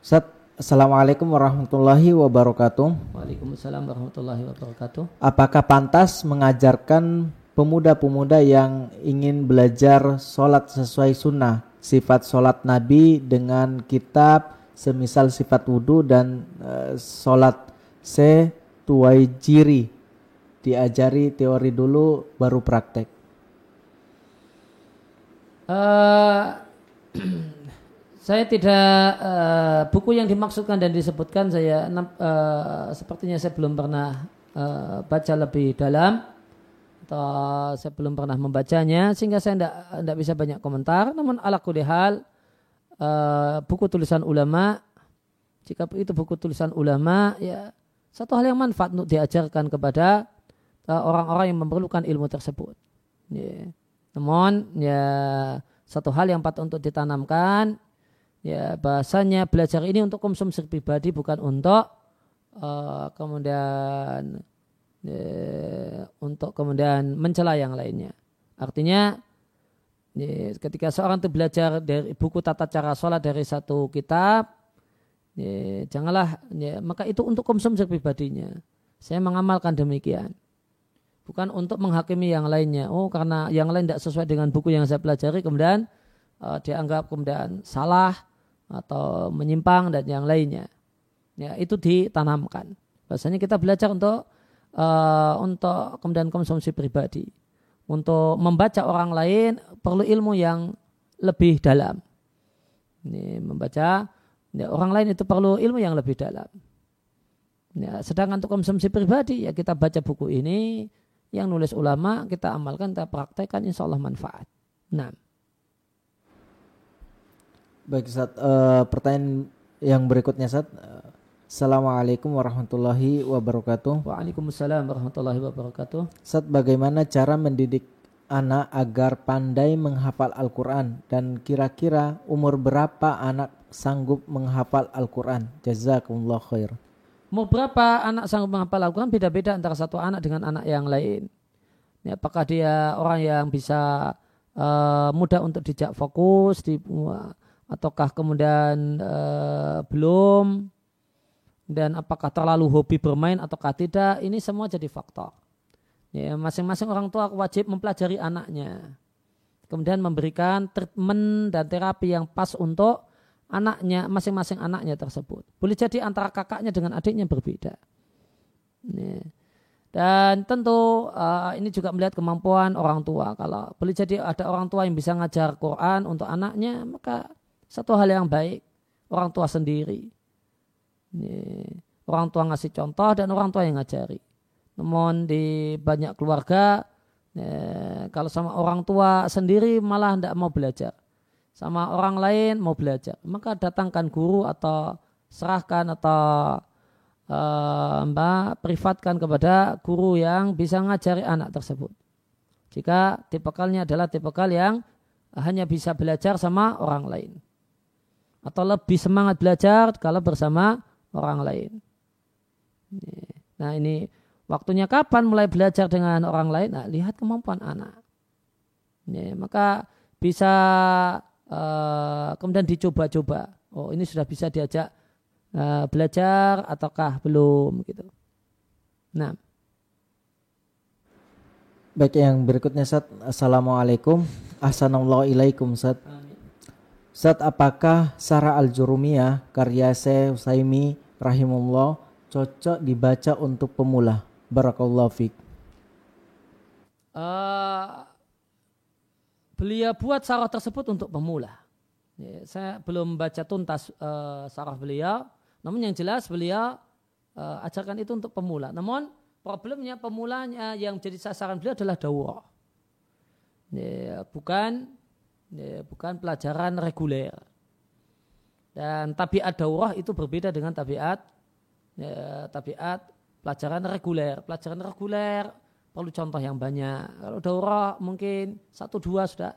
Ustaz, Assalamualaikum warahmatullahi wabarakatuh. Waalaikumsalam warahmatullahi wabarakatuh. Apakah pantas mengajarkan pemuda-pemuda yang ingin belajar sholat sesuai sunnah, sifat sholat Nabi dengan kitab semisal sifat wudhu dan uh, sholat se tuai jiri diajari teori dulu baru praktek? Uh, *clears throat* Saya tidak uh, buku yang dimaksudkan dan disebutkan saya uh, sepertinya saya belum pernah uh, baca lebih dalam atau saya belum pernah membacanya sehingga saya tidak tidak bisa banyak komentar. Namun ala hal uh, buku tulisan ulama jika itu buku tulisan ulama ya satu hal yang manfaat untuk diajarkan kepada orang-orang yang memerlukan ilmu tersebut. Yeah. Namun ya satu hal yang patut untuk ditanamkan ya bahasanya belajar ini untuk konsumsi pribadi bukan untuk uh, kemudian ya, untuk kemudian mencela yang lainnya. Artinya ya, ketika seorang itu belajar dari buku tata cara sholat dari satu kitab, ya, janganlah ya, maka itu untuk konsumsi pribadinya. Saya mengamalkan demikian. Bukan untuk menghakimi yang lainnya. Oh karena yang lain tidak sesuai dengan buku yang saya pelajari kemudian uh, dianggap kemudian salah atau menyimpang dan yang lainnya. Ya, itu ditanamkan. Bahasanya kita belajar untuk uh, untuk kemudian konsumsi pribadi. Untuk membaca orang lain perlu ilmu yang lebih dalam. Ini membaca ya, orang lain itu perlu ilmu yang lebih dalam. Ya, sedangkan untuk konsumsi pribadi ya kita baca buku ini yang nulis ulama kita amalkan kita praktekkan insya Allah manfaat. Nah. Baik Ustaz, uh, pertanyaan yang berikutnya Ustaz. Assalamualaikum warahmatullahi wabarakatuh. Waalaikumsalam warahmatullahi wabarakatuh. Ustaz, bagaimana cara mendidik anak agar pandai menghafal Al-Quran dan kira-kira umur berapa anak sanggup menghafal Al-Quran? Jazakumullah khair. Umur berapa anak sanggup menghafal Al-Quran beda-beda antara satu anak dengan anak yang lain. Ya, apakah dia orang yang bisa uh, mudah untuk dijak fokus di uh, ataukah kemudian uh, belum? Dan apakah terlalu hobi bermain ataukah tidak? Ini semua jadi faktor. Ya masing-masing orang tua wajib mempelajari anaknya. Kemudian memberikan treatment dan terapi yang pas untuk anaknya masing-masing anaknya tersebut. Boleh jadi antara kakaknya dengan adiknya berbeda. Ya. dan tentu uh, ini juga melihat kemampuan orang tua. Kalau boleh jadi ada orang tua yang bisa ngajar Quran untuk anaknya maka satu hal yang baik orang tua sendiri. Orang tua ngasih contoh dan orang tua yang ngajari. Namun di banyak keluarga kalau sama orang tua sendiri malah tidak mau belajar. Sama orang lain mau belajar. Maka datangkan guru atau serahkan atau uh, mbak privatkan kepada guru yang bisa ngajari anak tersebut. Jika tipikalnya adalah tipikal yang hanya bisa belajar sama orang lain. Atau lebih semangat belajar kalau bersama orang lain. Nah ini waktunya kapan mulai belajar dengan orang lain? Nah, lihat kemampuan anak. Ya, maka bisa uh, kemudian dicoba-coba. Oh ini sudah bisa diajak uh, belajar ataukah belum gitu. Nah. Baik yang berikutnya Sat. Assalamualaikum. Assalamualaikum Sat. Sat apakah Sarah Al-Jurumiyah karya Syekh Usaimi rahimullah cocok dibaca untuk pemula? Barakallahu fiq. Uh, beliau buat sarah tersebut untuk pemula. Ya, saya belum baca tuntas uh, sarah beliau, namun yang jelas beliau uh, ajarkan itu untuk pemula. Namun problemnya pemulanya yang jadi sasaran beliau adalah daurah. Ya, bukan ya, bukan pelajaran reguler. Dan tabiat daurah itu berbeda dengan tabiat ya, tabiat pelajaran reguler. Pelajaran reguler perlu contoh yang banyak. Kalau daurah mungkin satu dua sudah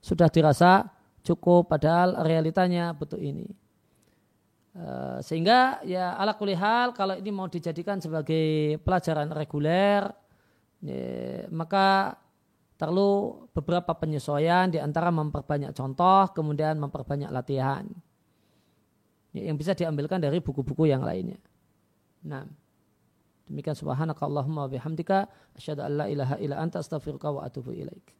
sudah dirasa cukup padahal realitanya betul ini. Uh, sehingga ya ala kulihal kalau ini mau dijadikan sebagai pelajaran reguler ya, maka perlu beberapa penyesuaian di antara memperbanyak contoh kemudian memperbanyak latihan ya, yang bisa diambilkan dari buku-buku yang lainnya. Nah. Demikian subhanakallahumma bihamdika asyhadu an la ilaha illa anta astaghfiruka wa atubu ilaik.